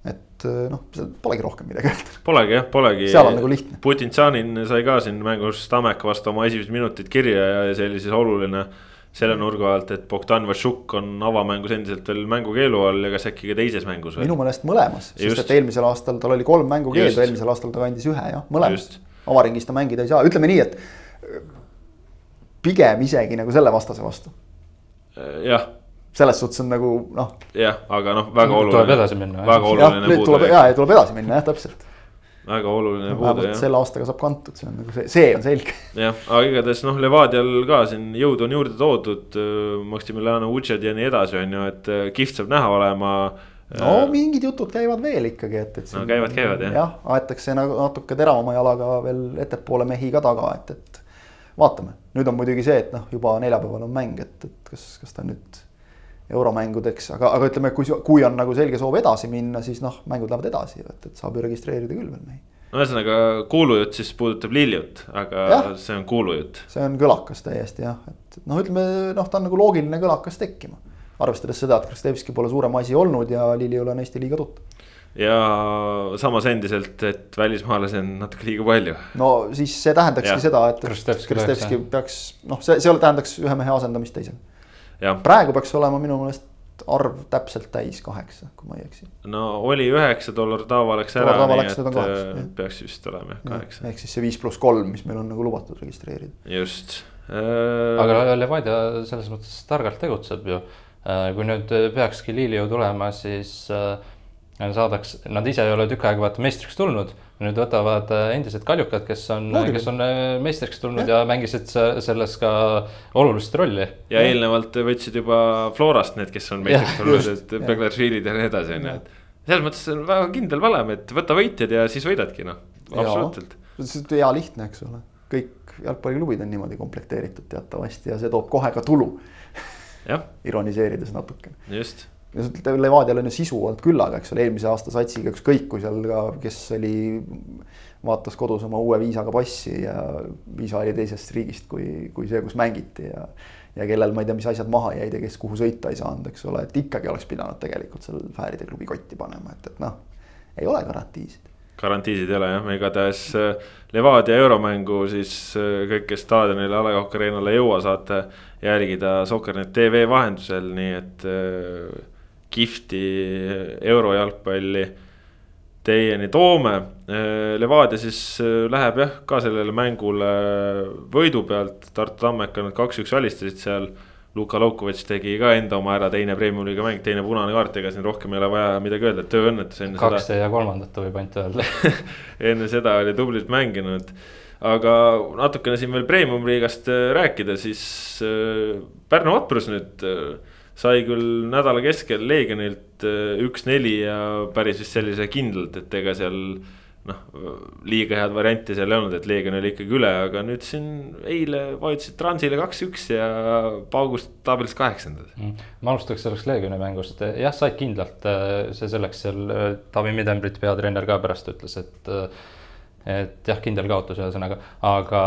et noh, polegi rohkem midagi öelda.
Polegi jah, polegi.
seal on nagu lihtne.
Putin-Tsanin sai ka siin mängus Tammeka vastu oma esimesed minutid kirja ja see oli siis oluline selle nurga alt, et Bogdan Vašuk on avamängus endiselt veel mängukeelu all ja kas äkki ka teises mängus
veel? minu meelest mõlemas, sest et eelmisel aastal tal oli kolm mängukeeldu, eelmisel aastal ta kandis ühe jah, mõlemas. avaringis ta mängida ei saa, ütleme nii, et pigem isegi nagu selle vastase vastu.
jah
selles suhtes on nagu noh.
jah, aga noh, väga oluline.
tuleb edasi minna.
väga oluline
ja, ja tuleb edasi minna jah, täpselt
väga oluline no, puude jah.
selle aastaga saab kantud, see on nagu see, see on selge.
jah, aga igatahes noh, Levadial ka siin jõudu on juurde toodud, äh, Maximiliano Uced ja nii edasi, on ju, et äh, kihvt saab näha olema.
no äh, mingid jutud käivad veel ikkagi, et, et.
no käivad, käivad jah.
jah, aetakse nagu natuke teravama jalaga veel ettepoole mehi ka taga, et, et vaatame. nüüd on muidugi see, et noh, juba neljapäeval on mäng, et, et kas, kas ta nüüd euromängudeks, aga, aga ütleme, kui, kui on nagu selge soov edasi minna, siis noh, mängud lähevad edasi et, et saab ju registreerida küll veel mehi.
no ühesõnaga kuulujutt siis puudutab Lilliut, aga ja, see on kuulujutt.
see on kõlakas täiesti jah, et noh, ütleme noh, ta on nagu loogiline kõlakas tekkima. arvestades seda, et Kristevski pole suurem asi olnud ja Lilliul on Eesti liiga tuttav
ja samas endiselt, et välismaalasi on natuke liiga palju.
no siis see tähendakski ja. seda, et Kristevski peaks noh, see, see tähendaks ühe mehe asendamist teisele praegu peaks olema minu meelest arv täpselt täis kaheksa, kui ma ei eksi.
no oli üheksa, dollar taava läks ära, nii et kaheksa, äh, peaks vist olema jah kaheksa.
ehk siis see viis pluss kolm, mis meil on nagu lubatud registreerida.
just
äh.... aga Levadia selles mõttes targalt tegutseb ju. Äh, kui nüüd peakski Lilio tulema, siis äh, saadaks, nad ise ei ole tükk aega vaata meistriks tulnud. Nüüd võtavad äh, endised kaljukad, kes on, kes on äh, meistriks tulnud ja, ja mängisid selles ka olulist rolli.
ja eelnevalt võtsid juba Florast need, kes on meistriks tulnud, et Beglaršvilid ja nii edasi, on ju, et. selles mõttes on väga kindel valem, et võta võitjad ja siis võidadki, noh, absoluutselt.
see on hea lihtne, eks ole, kõik jalgpalliklubid on niimoodi komplekteeritud teatavasti ja see toob kohe ka tulu. [laughs] Ironiseerides natuke.
just
Levadial on ju sisu olnud küllaga, eks ole, eelmise aasta satsiga ükskõik kui seal ka, kes oli, vaatas kodus oma uue viisaga passi ja viisa oli teisest riigist kui, kui see, kus mängiti ja. ja kellel ma ei tea, mis asjad maha jäid ja kes kuhu sõita ei saanud, eks ole, et ikkagi oleks pidanud tegelikult seal Fääride klubi kotti panema, et, et noh, ei ole garantiisid
garantiisid ei ole jah, igatahes äh, Levadia euromängu siis äh, kõik, kes staadionile, A Le Coq Arena'le ei jõua, saate jälgida Soccernet tv vahendusel, nii et äh, kihvti eurojalgpalli teieni toome. Levadia siis äh, läheb jah, ka sellele mängule võidu pealt, Tartu Tammeka nad kaks-üks alistasid seal. Luka Laukovitš tegi ka enda oma ära, teine premium-liiga mäng, teine punane kaart, ega siin rohkem ei ole vaja midagi öelda, tööõnnetus enne
kaks seda. ja kolmandat võib ainult öelda [laughs]
enne seda oli tublilt mänginud aga natukene siin veel premium-liigast äh, rääkida, siis äh, Pärnu Vaprus nüüd sai küll nädala keskel Leegionilt äh, üks-neli ja päris vist sellise kindlalt, et ega seal noh, liiga head varianti seal ei olnud, et Leegion oli ikkagi üle, aga nüüd siin eile vajutasid Transile kaks-üks ja paugust tabelis kaheksandad.
Mm.. ma alustaks sellest Leegioni mängust, jah, said kindlalt, äh, see selleks seal äh, Taavi Midembrit, peatreener ka pärast ütles, et et jah, kindel kaotus ühesõnaga, aga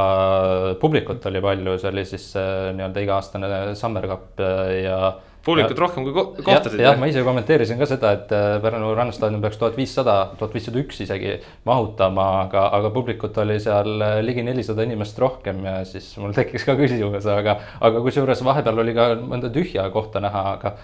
publikut oli palju, see oli siis nii-öelda iga-aastane Summer Cup ja
publikut rohkem kui ko kohtasid.
jah, ma ise kommenteerisin ka seda, et äh, Pärnu rannastaadion peaks tuhat viissada, tuhat viissada üks isegi mahutama, aga, aga publikut oli seal äh, ligi nelisada inimest rohkem ja siis mul tekkis ka küsimus, aga, aga kusjuures vahepeal oli ka mõnda tühja kohta näha, aga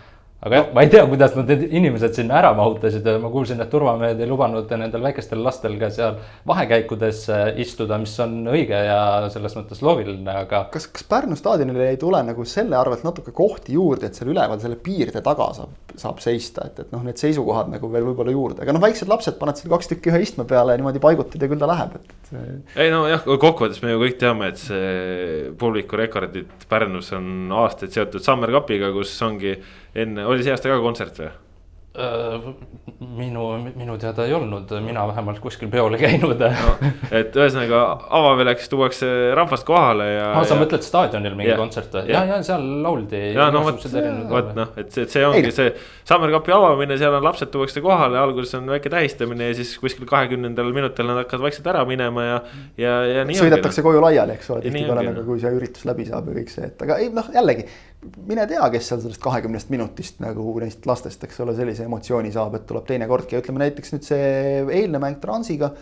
aga jah, ma ei tea, kuidas nad need inimesed sinna ära mahutasid, ma kuulsin, et turvamehed ei lubanud nendel väikestel lastel ka seal vahekäikudes äh, istuda, mis on õige ja selles mõttes loogiline, aga.
kas, kas Pärnu staadionile ei tule nagu selle arvelt natuke kohti juurde, et seal üleval selle piirde taga saab, saab seista, et, et noh, need seisukohad nagu veel võib-olla juurde, aga noh, väiksed lapsed paned seal kaks tükki ühe istme peale ja niimoodi paigutad ja küll ta läheb, et,
et. ei nojah, kokkuvõttes me ju kõik teame, et see publiku rekordid Pärnus on aastaid seotud Summer Cupiga, kus ongi enne, oli see aasta ka kontsert või?
Äh, minu, minu teada ei olnud, mina vähemalt kuskil peol ei [laughs] käinud
no,. et ühesõnaga avaväljaks tuuakse rahvast kohale ja.
aa, sa ja... mõtled staadionil mingi kontsert või? ja, ja seal lauldi.
ja no vot, vot noh, et see, see ongi ei. see Summer Cupi avamine, seal on lapsed tuuakse kohale, alguses on väike tähistamine ja siis kuskil kahekümnendal minutil nad hakkavad vaikselt ära minema ja, ja, ja nii.
sõidetakse koju laiali, eks ole, tihtipeale nagu kui see üritus läbi saab ja kõik see, et aga ei noh, jällegi mine tea, kes seal sellest kahekümnest minutist nagu neist lastest, eks ole, sellise emotsiooni saab, et tuleb teine kordki ja ütleme näiteks nüüd see eilne mäng Transiga.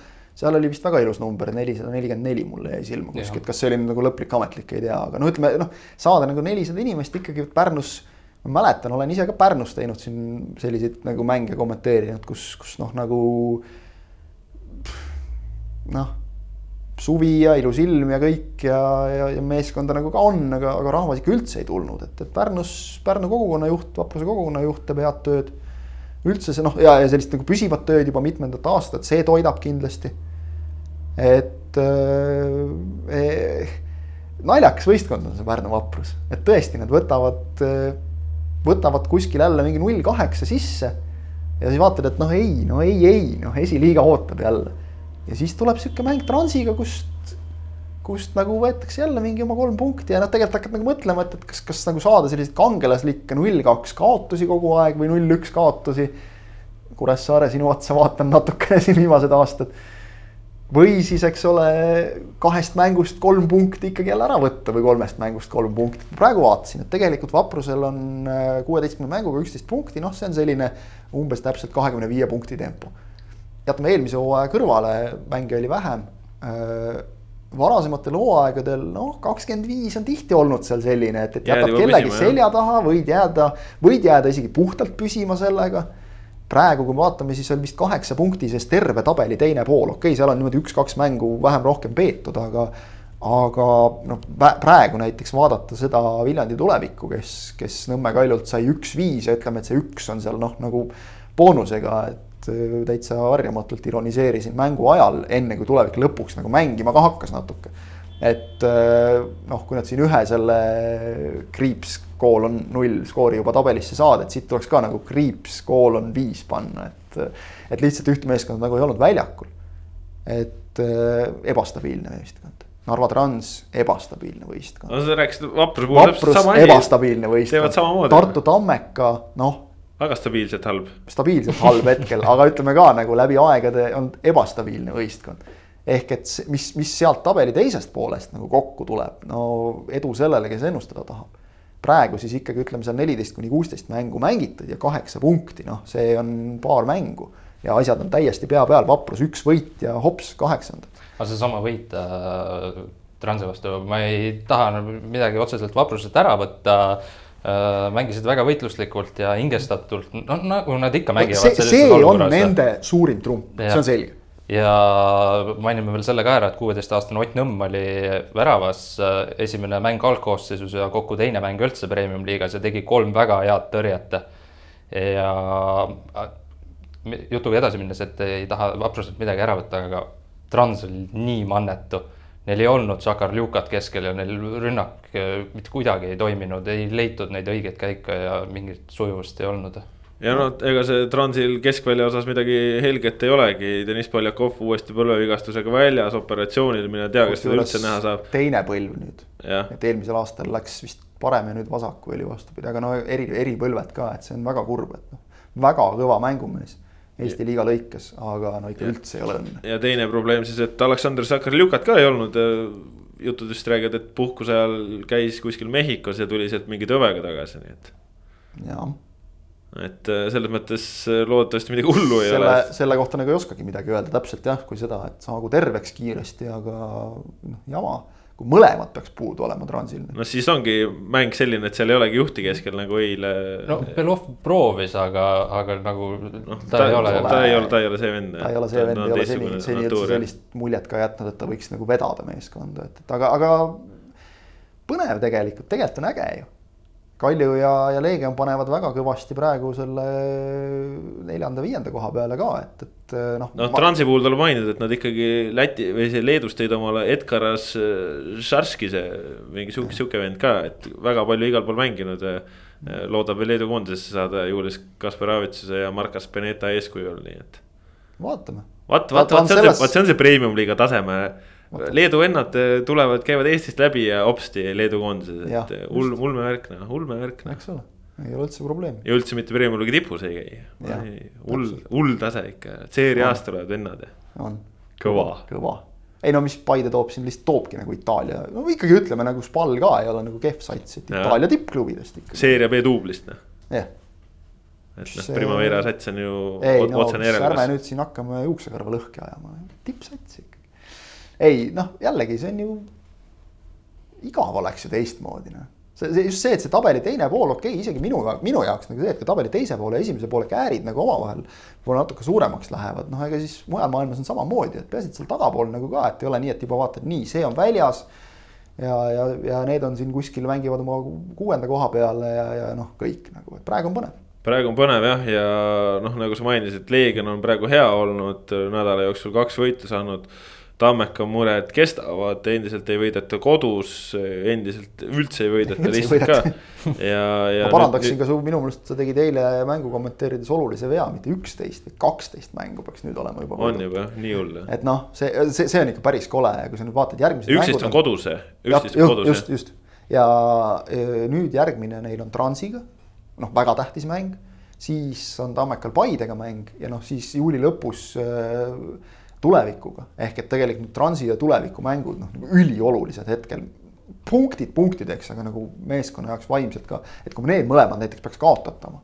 seal oli vist väga ilus number, nelisada nelikümmend neli mulle jäi silma kuskilt, kas see oli nagu lõplik ametlik, ei tea, aga no ütleme noh, saada nagu nelisada inimest ikkagi Pärnus. ma mäletan, olen ise ka Pärnus teinud siin selliseid nagu mänge kommenteerinud, kus, kus noh, nagu noh suvi ja ilus ilm ja kõik ja, ja, ja meeskonda nagu ka on, aga, aga rahvas ikka üldse ei tulnud, et, et Pärnus, Pärnu kogukonna juht, Vapruse kogukonna juht teeb head tööd. üldse see noh, ja, ja sellist nagu püsivat tööd juba mitmendat aastat, see toidab kindlasti. et äh, eh, naljakas võistkond on see Pärnu Vaprus, et tõesti, nad võtavad, võtavad kuskil jälle mingi null kaheksa sisse. ja siis vaatad, et noh, ei, no ei, ei, noh, esiliiga ootab jälle ja siis tuleb sihuke mäng Transiga, kust, kust nagu võetakse jälle mingi oma kolm punkti ja noh, tegelikult hakkad nagu mõtlema, et, et kas, kas nagu saada selliseid kangelaslikke null kaks kaotusi kogu aeg või null üks kaotusi. Kuressaare sinu otsa vaatan natukene siin viimased aastad. või siis, eks ole, kahest mängust kolm punkti ikkagi jälle ära võtta või kolmest mängust kolm punkti. praegu vaatasin, et tegelikult Vaprusel on äh, kuueteistkümne mänguga üksteist punkti, noh, see on selline umbes täpselt kahekümne viie punkti tempo jätame eelmise hooaja kõrvale, mänge oli vähem. Äh, varasematel hooaegadel noh, kakskümmend viis on tihti olnud seal selline, et, et jätad kellegi püsima, selja taha, võid jääda, võid jääda isegi puhtalt püsima sellega. praegu, kui me vaatame, siis on vist kaheksa punkti sees terve tabeli teine pool, okei okay,, seal on niimoodi üks-kaks mängu vähem-rohkem peetud, aga aga noh, praegu näiteks vaadata seda Viljandi tulevikku, kes, kes Nõmme Kaljult sai üks-viis ja ütleme, et see üks on seal noh, nagu boonusega, et täitsa harjamatult ironiseerisin mängu ajal, enne kui tulevik lõpuks nagu mängima ka hakkas natuke. et äh, noh, kui nad siin ühe selle kriips koolon null skoori juba tabelisse saada, et siit tuleks ka nagu kriips koolon viis panna, et. et lihtsalt ühte meeskonda nagu ei olnud väljakul. et äh, ebastabiilne võistkond. Narva Trans, ebastabiilne võistkond.
no sa rääkisid
sama asi. ebastabiilne võistkond. Tartu Tammeka, noh
väga stabiilselt halb.
stabiilselt halb hetkel, aga ütleme ka nagu läbi aegade on ebastabiilne võistkond. ehk et mis, mis sealt tabeli teisest poolest nagu kokku tuleb, no edu sellele, kes ennustada tahab. praegu siis ikkagi ütleme seal neliteist kuni kuusteist mängu mängitud ja kaheksa punkti, noh, see on paar mängu. ja asjad on täiesti pea peal, vaprus üks võit ja hops, kaheksandad.
aga seesama võit äh, Transi vastu, ma ei taha midagi otseselt vaprusest ära võtta mängisid väga võitluslikult ja hingestatult, noh nagu nad ikka mängivad.
see, see on nende suurim trump, see on selge.
ja mainime veel selle ka ära, et kuueteistaastane Ott Nõmm oli väravas äh, esimene mäng algkoosseisus ja kokku teine mäng üldse premium-liigas ja tegi kolm väga head tõrjet. ja äh, jutuga edasi minnes, et ei taha vapruselt midagi ära võtta, aga Trans oli nii mannetu neil ei olnud Sakarljukat keskel ja neil rünnak eh, mitte kuidagi ei toiminud, ei leitud neid õigeid käike ja mingit sujuvust ei olnud.
ja no ega see Transil keskvälja osas midagi helget ei olegi, Deniss Poljakov uuesti põlvevigastusega väljas, operatsioonil, mine tea, kas teda üldse näha saab.
teine põlv nüüd, et eelmisel aastal läks vist parem ja nüüd vasaku oli vastupidi, aga no eri, eri põlved ka, et see on väga kurb, et noh, väga kõva mängumees Eesti liiga lõikes, aga no ikka ja. üldse ei ole õnne.
ja teine probleem siis, et Aleksandr Sakarljukat ka ei olnud. jutudest räägivad, et puhkuse ajal käis kuskil Mehhikos ja tuli sealt mingi tõvega tagasi, nii et.
jah.
et äh, selles mõttes äh, loodetavasti midagi hullu
ei
selle, ole.
selle kohta nagu ei oskagi midagi öelda täpselt jah, kui seda, et saagu terveks kiiresti, aga noh, jama kui mõlemad peaks puudu olema Transil.
no siis ongi mäng selline, et seal ei olegi juhti keskel nagu eile.
no Belov proovis, aga, aga nagu
noh, ta, ta ei ole. ta ei ole, ta ei ole see vend.
ta ei ole see vend, ei ole seni, seni üldse sellist muljet ka jätnud, et ta võiks nagu vedada meeskonda, et, et aga, aga põnev tegelikult, tegelikult on äge ju Kalju ja, ja Leegion panevad väga kõvasti praegu selle neljanda-viienda koha peale ka, et, et noh.
noh, Transi puhul tuleb mainida, et nad ikkagi Läti või see Leedust tõid omale Edgaras Šarski see mingi sihuke, sihuke vend ka, et väga palju igal pool mänginud. loodab veel Leedu koondisesse saada Julius Kasparavitsuse ja Markas Beneta eeskujul, nii et.
vaatame.
vaat, vaat, vaat see on see, vaat see on see premium liiga taseme. Leedu vennad tulevad, käivad Eestist läbi ja hopsti Leedu koondises, et ulme, ulmevärk noh, ulmevärk noh.
eks ole, ei ole üldse probleemi.
ja üldse mitte premium liiga tipus ei käi. hull, hull tase ikka, seeriaast tulevad vennad.
on.
kõva.
kõva ei no mis Paide toob siin lihtsalt toobki nagu Itaalia, no ikkagi ütleme nagu Spal ka ei ole nagu kehv sats, et Itaalia tippklubidest ikka.
seeria B duublist noh.
jah.
et noh Primavera sats on ju
ei, no, otsene järelkasv. ärme nüüd siin hakkame juuksekarva lõhki ajama, tippsats ikkagi. Ei noh, jällegi see on ju, igav oleks ju teistmoodi noh see, see just see, et see tabeli teine pool, okei okay,, isegi minu, minu jaoks nagu see, et ka tabeli teise poole ja esimese poole käärid nagu omavahel võib-olla natuke suuremaks lähevad, noh, ega siis mujal maailmas on samamoodi, et peaasi, et seal tagapool nagu ka, et ei ole nii, et juba vaatad, nii, see on väljas. ja, ja, ja need on siin kuskil mängivad oma kuuenda koha peale ja, ja noh, kõik nagu, et praegu on põnev
praegu on põnev jah, ja noh, nagu sa mainisid, Leegion on praegu hea olnud, nädala jooksul kaks võitu saanud Tammeka mured kestavad, endiselt ei võideta kodus, endiselt üldse ei võideta lihtsalt ka.
ja, ja. ma parandaksin nüüd... ka su, minu meelest sa tegid eile mängu kommenteerides olulise vea, mitte üksteist, vaid kaksteist mängu peaks nüüd olema juba.
on juba jah, nii hull
et noh, see, see, see on ikka päris kole, kui sa nüüd vaatad järgmised.
üksteist on kodus, üksteist on kodus.
just, just ja nüüd järgmine neil on Transiga, noh, väga tähtis mäng. siis on Tammekal Paidega mäng ja noh, siis juuli lõpus äh, tulevikuga. ehk et tegelikult Transi ja tuleviku mängud noh, nagu üliolulised hetkel. punktid punktideks, aga nagu meeskonna jaoks vaimselt ka, et kui need mõlemad näiteks peaks kaotatama.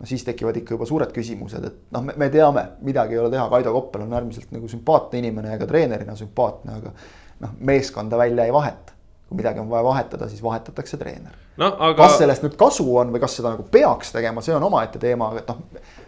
no siis tekivad ikka juba suured küsimused, et noh, me teame, midagi ei ole teha, Kaido Koppel on äärmiselt nagu sümpaatne inimene ja ka treenerina sümpaatne, aga noh, meeskonda välja ei vaheta kui midagi on vaja vahetada, siis vahetatakse treener
no,. Aga...
kas sellest nüüd kasu on või kas seda nagu peaks tegema, see on omaette teema, aga et noh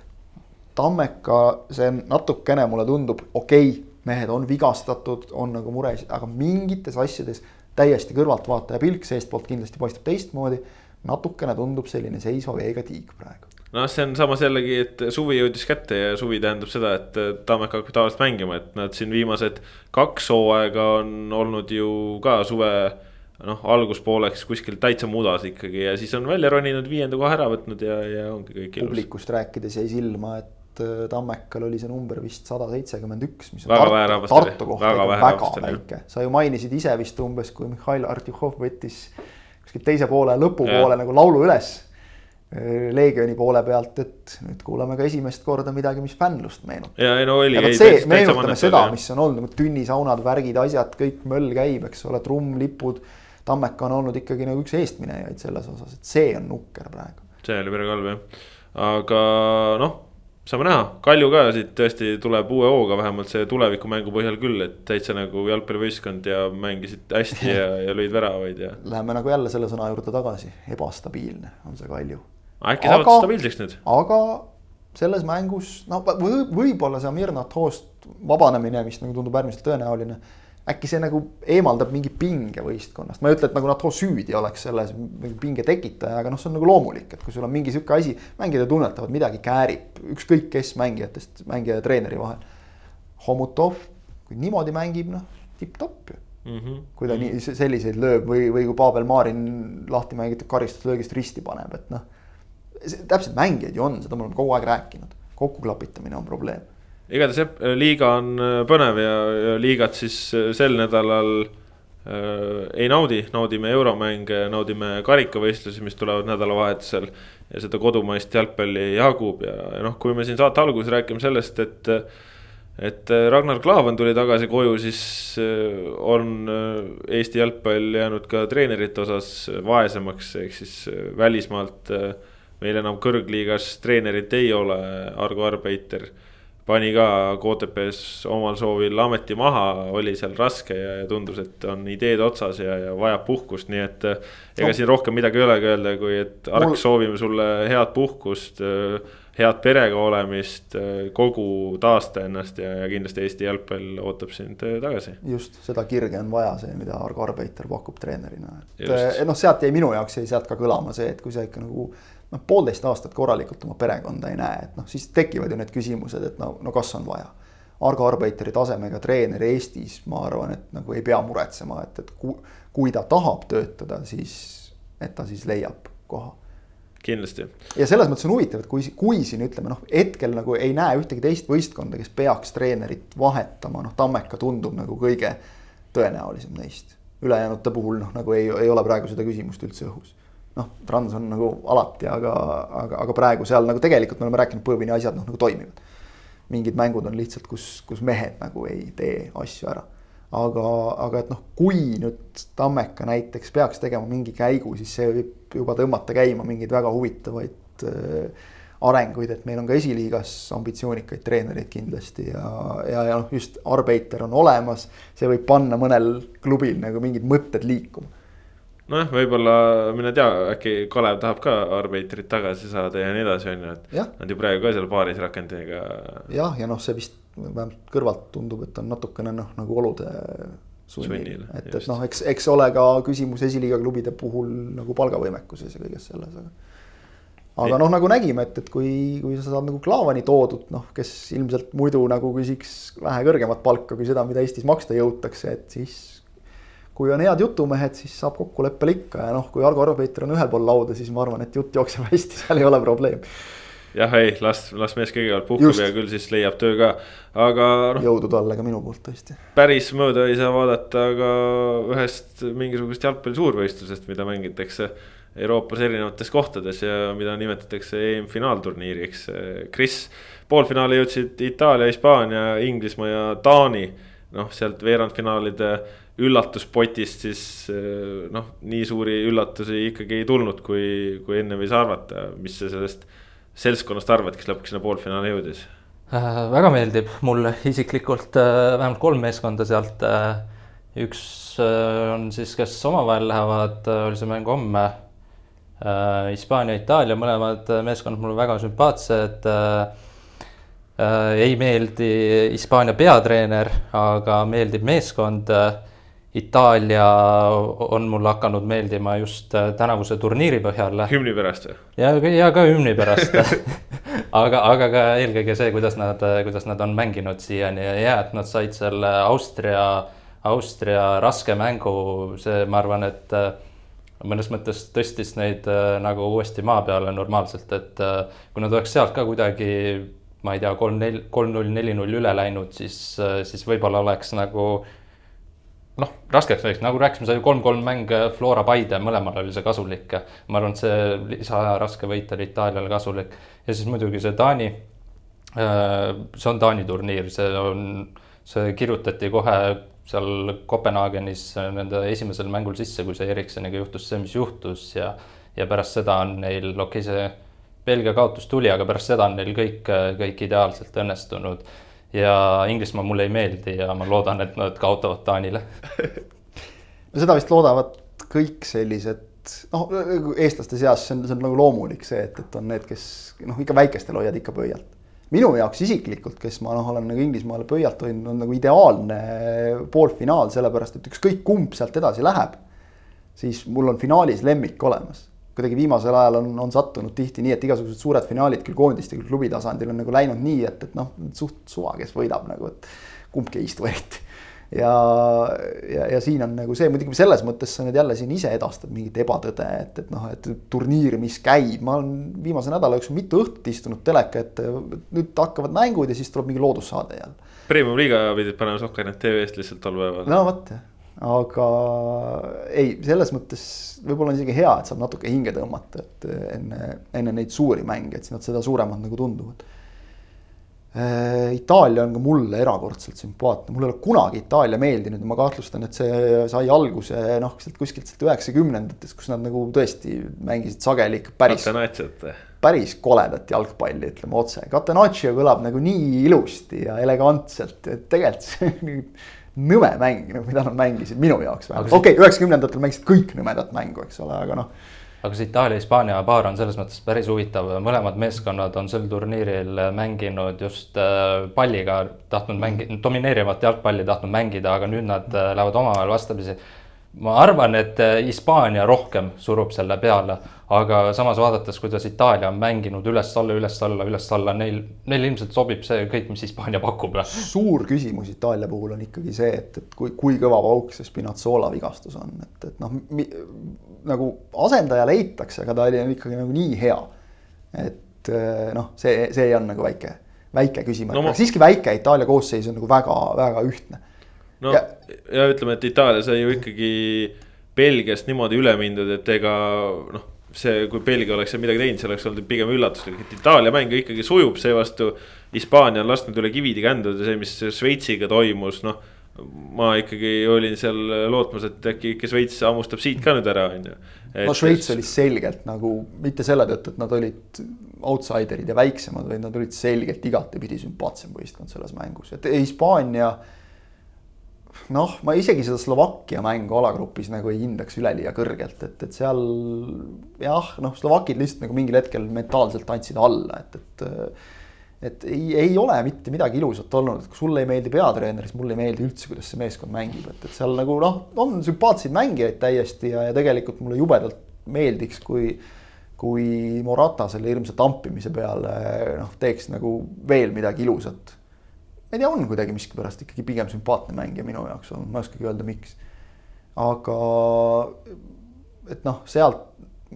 Tammeka, see natukene mulle tundub, okei okay,, mehed on vigastatud, on nagu muresid, aga mingites asjades täiesti kõrvaltvaataja pilk seestpoolt kindlasti paistab teistmoodi. natukene tundub selline seisva veega tiik praegu
noh, see on samas jällegi, et suvi jõudis kätte ja suvi tähendab seda, et Tammeka hakkab tavaliselt mängima, et nad siin viimased kaks hooaega on olnud ju ka suve noh, alguspooleks kuskil täitsa mudas ikkagi ja siis on välja roninud, viienda koha ära võtnud ja, ja ongi kõik
ilus. publikust rääkides jäi silma, et et äh, Tammekal oli see number vist sada seitsekümmend üks, mis
on väga
Tartu, Tartu kohta väga, väga, väga väike. sa ju mainisid ise vist umbes, kui Mihhail Artjuhov võttis kuskilt teise poole lõpupoole nagu laulu üles. Äh, Leegioni poole pealt, et nüüd kuulame ka esimest korda midagi, mis fännlust meenutab.
ja ei no oli.
see, meenutame seda, mis on olnud nagu tünnisaunad, värgid, asjad, kõik möll käib, eks ole, trumm, lipud. Tammeka on olnud ikkagi nagu üks eestminejaid selles osas, et see on nukker praegu.
see oli päris halb jah, aga noh saame näha, Kalju ka siit tõesti tuleb uue hooga, vähemalt see tulevikumängu põhjal küll, et täitsa nagu jalgpallivõistkond ja mängisid hästi ja, [laughs] ja lõid väravaid ja.
Läheme nagu jälle selle sõna juurde tagasi, ebastabiilne on see Kalju.
äkki saavad stabiilseks nüüd?
aga selles mängus, no võib-olla see Amir Natost vabanemine, mis nagu tundub äärmiselt tõenäoline äkki see nagu eemaldab mingi pinge võistkonnast, ma ei ütle, et nagu NATO süüdi oleks selles pinge tekitaja, aga noh, see on nagu loomulik, et kui sul on mingi sihuke asi, mängijad tunnetavad, midagi käärib, ükskõik kes mängijatest, mängija ja treeneri vahel. Homutov, kui niimoodi mängib, noh, tipp-topp ju mm. -hmm. kui ta mm -hmm. nii selliseid lööb või, või kui Pavel Marin lahti mängitud karistuslöögist risti paneb, et noh. täpselt mängijaid ju on, seda me oleme kogu aeg rääkinud, kokkuklapitamine on probleem
igatahes liiga on äh, põnev ja, ja liigat siis äh, sel nädalal äh, ei naudi, naudime euromänge, naudime karikavõistlusi, mis tulevad nädalavahetusel. ja seda kodumaist jalgpalli jagub ja, ja noh, kui me siin saate alguses räägime sellest, et. et Ragnar Klavan tuli tagasi koju, siis on Eesti jalgpall jäänud ka treenerite osas vaesemaks, ehk siis välismaalt. meil enam kõrgliigas treenerit ei ole, Argo Arbeiter pani ka KTP-s omal soovil ameti maha, oli seal raske ja, ja tundus, et on ideed otsas ja, ja vajab puhkust, nii et. ega no. siin rohkem midagi ei olegi öelda, kui et Ark Mul..., soovime sulle head puhkust. head perega olemist, kogu taasta ennast ja, ja kindlasti Eesti jalgpall ootab sind tagasi.
just, seda kirge on vaja, see, mida Argo Arbeiter pakub treenerina, et noh, sealt jäi minu jaoks jäi sealt ka kõlama see, et kui sa ikka nagu noh, poolteist aastat korralikult oma perekonda ei näe, et noh, siis tekivad ju need küsimused, et no, no kas on vaja. Argo Arbeiteri tasemega treener Eestis, ma arvan, et nagu ei pea muretsema, et, et kui, kui ta tahab töötada, siis, et ta siis leiab koha.
kindlasti.
ja selles mõttes on huvitav, et kui, kui siin ütleme noh, hetkel nagu ei näe ühtegi teist võistkonda, kes peaks treenerit vahetama, noh Tammeka tundub nagu kõige tõenäolisem neist. ülejäänute puhul noh, nagu ei, ei ole praegu seda küsimust üldse õhus. Noh, Trans on nagu alati, aga, aga, aga praegu seal nagu tegelikult me oleme rääkinud, põõvini asjad noh nagu toimivad. mingid mängud on lihtsalt, kus, kus mehed nagu ei tee asju ära aga, aga et noh, kui nüüd Tammeka näiteks peaks tegema mingi käigu, siis see võib juba tõmmata käima mingeid väga huvitavaid äh, arenguid, et meil on ka esiliigas ambitsioonikaid treenereid kindlasti ja, ja, ja noh, just Arbeiter on olemas, see võib panna mõnel klubil nagu mingid mõtted liikuma
nojah, võib-olla, mine tea, äkki Kalev tahab ka Arbeiterit tagasi saada ja nii edasi, on ju, et nad ju praegu ka seal paaris rakendiga.
jah, ja noh, see vist vähemalt kõrvalt tundub, et on natukene noh, nagu olude sunnil, sunnil, et, et noh, eks, eks ole ka küsimus esiliiga klubide puhul nagu palgavõimekuses ja kõiges selles, aga. aga noh, nagu nägime, et, et kui, kui sa saad nagu Klaavani toodud, noh, kes ilmselt muidu nagu küsiks vähe kõrgemat palka kui seda, mida Eestis maksta jõutakse, et siis kui on head jutumehed, siis saab kokkuleppele ikka ja noh, kui Argo Arbeiter on ühel pool lauda, siis ma arvan, et jutt jookseb [laughs] hästi, seal ei ole probleemi
jah, ei las, las mees kõigepealt puhkab Just. ja küll siis leiab töö ka, aga
noh. jõudu talle ka minu poolt tõesti.
päris mööda ei saa vaadata ka ühest mingisugusest jalgpalli suurvõistlusest, mida mängitakse Euroopas erinevates kohtades ja mida nimetatakse EM-finaalturniiriks. Kris, poolfinaali jõudsid Itaalia, Hispaania, Inglismaa ja Taani. noh, sealt veerandfinaalide üllatuspotist siis noh, nii suuri üllatusi ikkagi ei tulnud, kui, kui enne võis arvata, mis see sellest seltskonnast arvad, kes lõpuks sinna poolfinaali jõudis
äh,? väga meeldib mulle isiklikult äh, vähemalt kolm meeskonda sealt äh,. üks äh, on siis, kes omavahel lähevad, äh, oli see mäng homme äh,. Hispaania, Itaalia, mõlemad meeskonnad mulle väga sümpaatsed äh, äh,. ei meeldi Hispaania peatreener, aga meeldib meeskond äh, Itaalia on mulle hakanud meeldima just äh, tänavuse turniiri põhjal.
hümni pärast või?
ja, ja ka hümni pärast [laughs] aga, aga ka eelkõige see, kuidas nad, kuidas nad on mänginud siiani ja hea, et nad said selle Austria, Austria raske mängu, see, ma arvan, et äh, mõnes mõttes tõstis neid äh, nagu uuesti maa peale normaalselt, et kui nad oleks sealt ka kuidagi ma ei tea, kolm, nel-, kolm-null, neli-null üle läinud, siis, siis võib-olla oleks nagu noh, raskeks läks, nagu rääkisime, oli kolm-kolm mäng Flora Paide, mõlemal oli see kasulik. ma arvan, et see lisaaja raske võit oli Itaaliale kasulik ja siis muidugi see Taani. Äh, see on Taani turniir, see on, see kirjutati kohe seal Kopenhaagenis nende esimesel mängul sisse, kui see Ericssoniga juhtus see, mis juhtus ja, ja pärast seda on neil, okei okay,, see Belgia kaotus tuli, aga pärast seda on neil kõik, kõik ideaalselt õnnestunud ja Inglismaa mulle ei meeldi ja ma loodan, et nad kaotavad Taanile [laughs]
no seda vist loodavad kõik sellised noh, eestlaste seas see on, see on nagu loomulik see, et, et on need, kes noh, ikka väikestel hoiad ikka pöialt. minu jaoks isiklikult, kes ma noh, olen nagu Inglismaale pöialt hoidnud, on nagu ideaalne poolfinaal, sellepärast et ükskõik kumb sealt edasi läheb, siis mul on finaalis lemmik olemas kuidagi viimasel ajal on, on sattunud tihti nii, et igasugused suured finaalid küll koondiste, küll klubi tasandil on nagu läinud nii, et, et noh, suht suva, kes võidab nagu, et kumbki ei istu eriti. ja, ja, ja siin on nagu see, muidugi selles mõttes sa nüüd jälle siin ise edastad mingit ebatõde, et, et noh, et turniir, mis käib, ma olen viimase nädala jooksul mitu õhtut istunud teleka ette, nüüd hakkavad mängud ja siis tuleb mingi loodussaade jälle.
Premium liiga pidid panema Sokkernet tv-st lihtsalt tol päeval.
no vot jah aga ei, selles mõttes võib-olla on isegi hea, et saab natuke hinge tõmmata, et enne, enne neid suuri mänge, et siis nad seda suuremad nagu tunduvad. Äh, Itaalia on ka mulle erakordselt sümpaatne, mulle ei ole kunagi Itaalia meeldinud ja ma kahtlustan, et see sai alguse noh, sealt kuskilt sealt üheksakümnendatest, kus nad nagu tõesti mängisid sageli ikka päris. päris koledat jalgpalli, ütleme otse, Catenaccio kõlab nagu nii ilusti ja elegantselt, et tegelikult see [laughs] nõme mäng, mida nad mängisid minu jaoks vähemalt, okei okay,, üheksakümnendatel mängisid kõik nõmedat mängu, eks ole, aga noh.
aga see Itaalia-Hispaania paar on selles mõttes päris huvitav, mõlemad meeskonnad on sel turniiril mänginud just äh, palliga, tahtnud mängida, domineerivat jalgpalli tahtnud mängida, aga nüüd nad äh, lähevad omavahel vastamisi. ma arvan, et äh, Hispaania rohkem surub selle peale, aga samas vaadates, kuidas Itaalia on mänginud üles-alla, üles-alla, üles-alla, neil, neil ilmselt sobib see kõik, mis Hispaania pakub.
suur küsimus Itaalia puhul on ikkagi see, et, et kui, kui kõva pauk see Spinazzola vigastus on, et, et noh, nagu asendaja leitakse, aga ta oli ikkagi nagu nii hea. et äh, noh, see, see on nagu väike, väike küsimus no,, ma... aga siiski väike Itaalia koosseis on nagu väga-väga ühtne
no ja, ja ütleme, et Itaalia sai ju ikkagi Belgiast niimoodi üle mindud, et ega noh, see, kui Belgia oleks seal midagi teinud, see oleks olnud pigem üllatuslik, et Itaalia mäng ikkagi sujub, seevastu Hispaania on lasknud üle kivide känduda, see, mis Šveitsiga toimus, noh ma ikkagi olin seal lootmas, et äkki ikka Šveits hammustab siit ka nüüd ära, on ju.
no Šveits oli selgelt nagu mitte selle tõttu, et nad olid outsider'id ja väiksemad, vaid nad olid selgelt igatepidi sümpaatsem võistkond selles mängus, et Hispaania noh, ma isegi seda Slovakkia mängu alagrupis nagu ei hindaks üleliia kõrgelt, et, et seal jah, noh, slovakid lihtsalt nagu mingil hetkel mentaalselt andsid alla, et, et. et ei, ei ole mitte midagi ilusat olnud, et kui sulle ei meeldi peatreener, siis mulle ei meeldi üldse, kuidas see meeskond mängib, et, et seal nagu noh, on sümpaatseid mängijaid täiesti ja, ja tegelikult mulle jubedalt meeldiks, kui kui Morata selle hirmsa tampimise peale noh, teeks nagu veel midagi ilusat ma ei tea, on kuidagi miskipärast ikkagi pigem sümpaatne mängija minu jaoks olnud, ma ei oskagi öelda, miks. aga et noh, sealt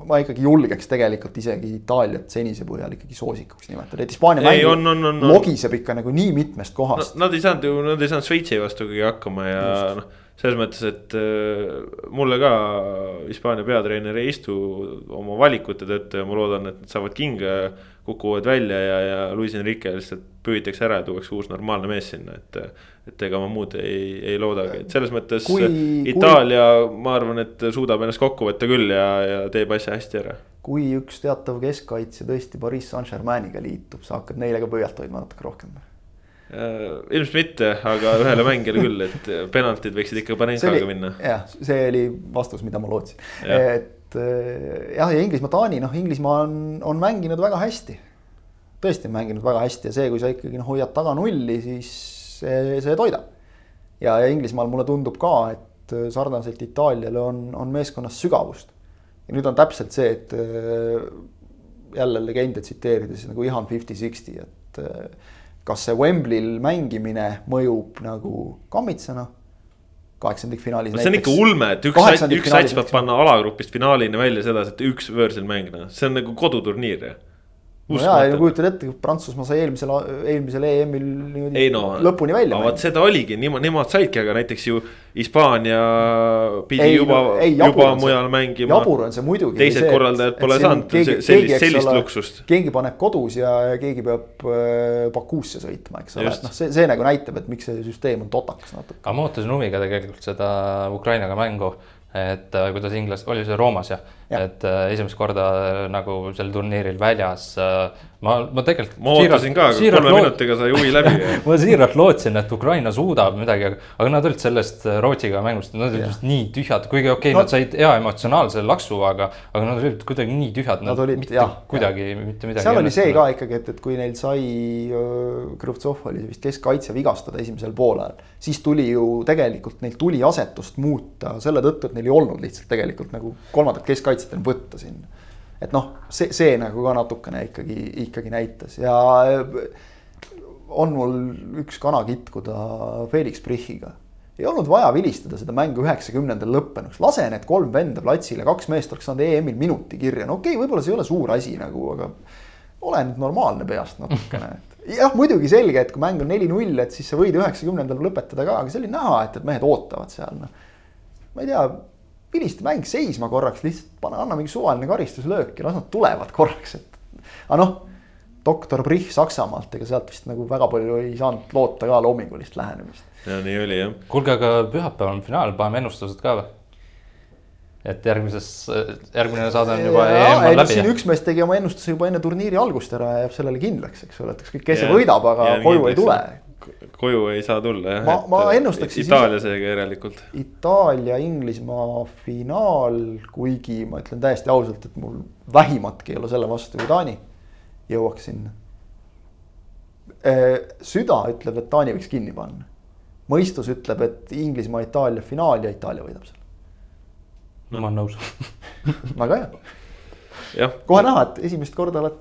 ma ikkagi julgeks tegelikult isegi Itaaliat senise põhjal ikkagi soosikuks nimetada, et Hispaania mäng on, on, on, logiseb ikka nagu nii mitmest kohast
no,. Nad ei saanud ju, nad ei saanud Šveitsi vastu kõige hakkama ja noh, selles mõttes, et äh, mulle ka Hispaania peatreener ei istu oma valikute tõttu ja ma loodan, et nad saavad kinga kukuvad välja ja, ja Luis Enrique lihtsalt püütakse ära ja tuuakse uus normaalne mees sinna, et. et ega ma muud ei, ei loodagi, et selles mõttes kui, Itaalia kui..., ma arvan, et suudab ennast kokku võtta küll ja, ja teeb asja hästi ära.
kui üks teatav keskkaitsja tõesti Pariis Saint-Germainiga liitub, sa hakkad neile ka pöialt hoidma natuke rohkem
äh, ilmselt mitte, aga ühele mängijale küll, et penaltid võiksid ikka Panenkaga minna.
jah, see oli vastus, mida ma lootsin, et äh, jah, ja Inglismaa, Taani, noh, Inglismaa on, on mänginud väga hästi tõesti on mänginud väga hästi ja see, kui sa ikkagi noh, hoiad taga nulli, siis see, see toidab. ja, ja Inglismaal mulle tundub ka, et äh, sarnaselt Itaaliale on, on meeskonnas sügavust. ja nüüd on täpselt see, et äh, jälle legende tsiteerides nagu ihan fifty-sixty, et kas see Wembley'l mängimine mõjub nagu kammitsana kaheksandikfinaalis.
see on ikka ulme, et üks, üks sats peab panna alagrupist finaalini välja sedasi, et üks võõrsil mäng, noh, see on nagu koduturniir ju
no jaa, ei no kujutad ette, Prantsusmaa sai eelmisel, eelmisel EM-il niimoodi no, lõpuni välja.
vot seda oligi, nemad, nemad saidki, aga näiteks ju Hispaania pidi ei, juba no,, juba mujal see, mängima.
jabur on see muidugi.
teised see, korraldajad pole saanud sellist, sellist ole, luksust.
keegi paneb kodus ja, keegi peab äh, Bakuusse sõitma, eks ole, et noh, see, see nagu näitab, et miks see süsteem on totakas natuke.
aga ma ootasin huviga tegelikult seda Ukrainaga mängu et äh, kuidas inglased, oli see Roomas jah ja., et äh, esimest korda äh, nagu sel turniiril väljas äh, ma, ma tegelikult.
ma ootasin ka, aga kolme minutiga sai huvi läbi [laughs]
ma siiralt lootsin, et Ukraina suudab midagi, aga, nad olid sellest Rootsiga mängust, nad olid just nii tühjad, kuigi okei okay, no., nad said hea emotsionaalse laksu, aga, aga nad olid kuidagi nii tühjad.
Nad olid
mitte, jah. kuidagi ja. mitte midagi.
seal oli see ka ikkagi, et, et kui neil sai, Krõvtsov oli vist keskkaitse vigastada esimesel poolajal, siis tuli ju tegelikult neil tuli asetust muuta selle tõttu, et neil ei olnud lihtsalt tegelikult nagu kolmandat keskkaitset enam võtta sinna et noh, see, see nagu ka natukene ikkagi, ikkagi näitas ja on mul üks kana kitkuda Felix Prichiga. ei olnud vaja vilistada seda mängu üheksakümnendal lõppenuks, lase need kolm venda platsile, kaks meest oleks saanud EM-il minuti kirja, no okei okay,, võib-olla see ei ole suur asi nagu, aga ole nüüd normaalne peast natukene, et jah, muidugi selge, et kui mäng on neli-null, et siis sa võid üheksakümnendal lõpetada ka, aga see oli näha, et, et mehed ootavad seal, noh. ma ei tea vilista mäng seisma korraks, lihtsalt pane, anna mingi suvaline karistuslöök ja las nad tulevad korraks, et. aga noh, doktor Prih Saksamaalt, ega sealt vist nagu väga palju ei saanud loota ka loomingulist lähenemist.
ja nii oli jah.
kuulge, aga pühapäeval on finaal, paneme ennustused ka või? et järgmises, järgmine saade on juba EM on läbi.
siin üks mees tegi oma ennustuse juba enne turniiri algust ära ja jääb sellele kindlaks, eks ole, et ükskõik kes see võidab, aga koju ei tule
koju ei saa tulla jah.
ma, ma ennustaks
siis. Itaalia seega järelikult.
Itaalia-Inglismaa finaal, kuigi ma ütlen täiesti ausalt, et mul vähimatki ei ole selle vastu, kui Taani jõuaks sinna. Äh, süda ütleb, et Taani võiks kinni panna. mõistus ütleb, et Inglismaa-Itaalia finaal ja Itaalia võidab selle.
ma olen nõus.
väga hea, kohe näha, et esimest korda oled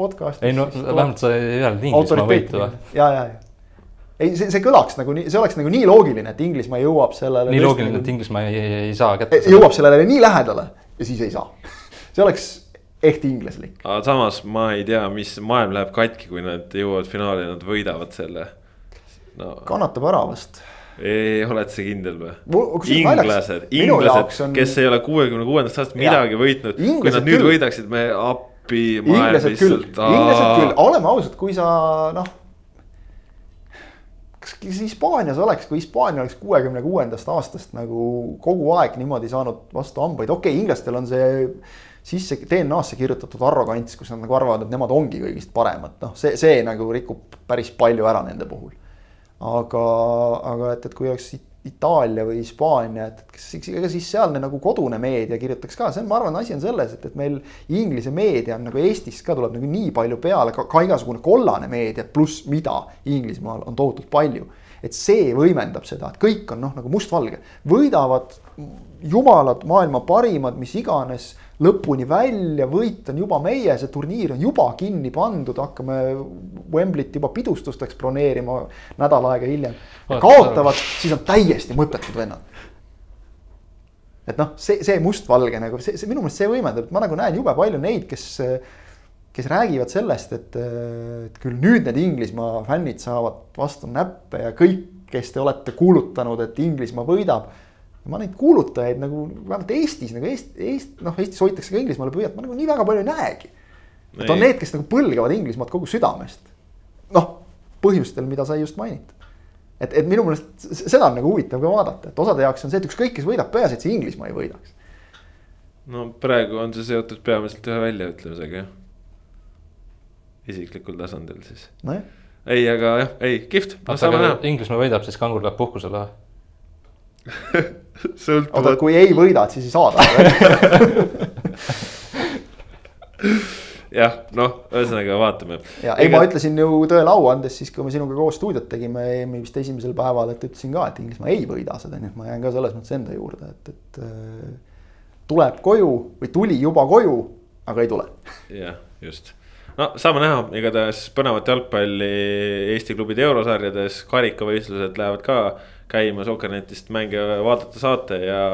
podcast'is.
ei no vähemalt sa ei öelnud Inglismaa võitu või?
ja, ja, ja ei, see, see kõlaks nagu nii, see oleks nagu nii loogiline, et Inglismaa jõuab sellele.
nii loogiline, et Inglismaa ei, ei, ei saa kätte.
jõuab sellele nii lähedale ja siis ei saa. [laughs] see oleks ehk inglaslik.
aga samas ma ei tea, mis maailm läheb katki, kui nad jõuavad finaali ja nad võidavad selle. no
kannatab ära vast.
ei, oled sa kindel või? Inglased, inglased
on-,
kes ei ole kuuekümne kuuendast aastast midagi võitnud, kui nad nüüd
küll.
võidaksid, me appi,
inglased küll, inglased küll, oleme ausad, kui sa noh. kas Hispaanias oleks, kui Hispaania oleks kuuekümne kuuendast aastast nagu kogu aeg niimoodi saanud vastu hambaid, okei okay,, inglastel on see sisse DNA-sse kirjutatud arrogants, kus nad nagu arvavad, et nemad ongi kõigist paremad, noh, see, see nagu rikub päris palju ära nende puhul. aga, aga et, et kui oleks Itaalia või Hispaania, et, et kas, ega siis sealne nagu kodune meedia kirjutaks ka, see on, ma arvan, asi on selles, et, et meil inglise meedia on nagu Eestis ka tuleb nagu nii palju peale, ka, igasugune kollane meedia pluss mida Inglismaal on tohutult palju. Et see võimendab seda, et kõik on noh, nagu mustvalge, võidavad jumalad, maailma parimad, mis iganes, lõpuni välja, võit on juba meie, see turniir on juba kinni pandud, hakkame Wembley't juba pidustusteks broneerima nädal aega hiljem. kaotavad, siis on täiesti mõttetud vennad. et noh, see, see mustvalge nagu see, see minu meelest see võimendab, ma nagu näen jube palju neid, kes kes räägivad sellest, et, et küll nüüd need Inglismaa fännid saavad vastu näppe ja kõik, kes te olete kuulutanud, et Inglismaa võidab. Ma neid kuulutajaid nagu vähemalt Eestis nagu Eest-, Eest-, noh Eestis hoitakse ka Inglismaale püüet, ma nagu nii väga palju ei näegi. et on need, kes nagu põlgavad Inglismaad kogu südamest. noh, põhjustel, mida sai just mainitud. et, et minu meelest seda on nagu huvitav ka vaadata, et osade jaoks on see, et ükskõik, kes võidab, peaasi, et see Inglismaa ei võidaks.
no praegu on see seotud peamiselt ühe väljaütlemisega jah. isiklikul tasandil siis.
nojah,
ei, aga jah, ei kihvt, no.
Inglismaa võidab, siis Kangur läheb puhkusele või? [laughs]
oota, kui ei võida, et siis ei saada.
jah, [laughs] noh, ühesõnaga vaatame.
ja ei, ma ütlesin ju tõele au andes siis, kui me sinuga koos stuudiot tegime EM-i vist esimesel päeval, et ütlesin ka, et Inglismaa ei võida seda, nii et ma jään ka selles mõttes enda juurde, et, et äh, tuleb koju või tuli juba koju, aga ei tule.
jah, just. no saame näha, igatahes põnevat jalgpalli Eesti klubide eurosarjades, karikavõistlused lähevad ka käima, Sokkernetist mänge vaadata saate ja.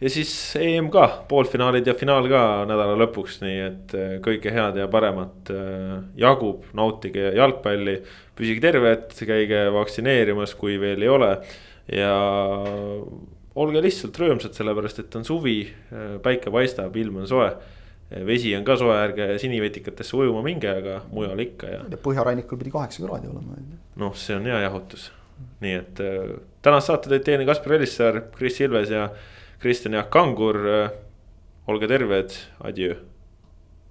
ja siis EM ka, poolfinaalid ja finaal ka nädala lõpuks, nii et äh, kõike head ja paremat äh, jagub, nautige jalgpalli. püsige terved, käige vaktsineerimas, kui veel ei ole ja olge lihtsalt rõõmsad, sellepärast et on suvi, päike paistab, ilm on soe. vesi on ka soe, ärge sinivetikatesse ujuma minge, aga mujal ikka ja
põhjarannikul pidi kaheksa kraadi olema.
noh, see on hea jahutus. Nii et äh, tänast saate tõid teieni Kaspar Elissaar, Kris Ilves ja Kristjan Jaak Kangur. olge terved, adjöö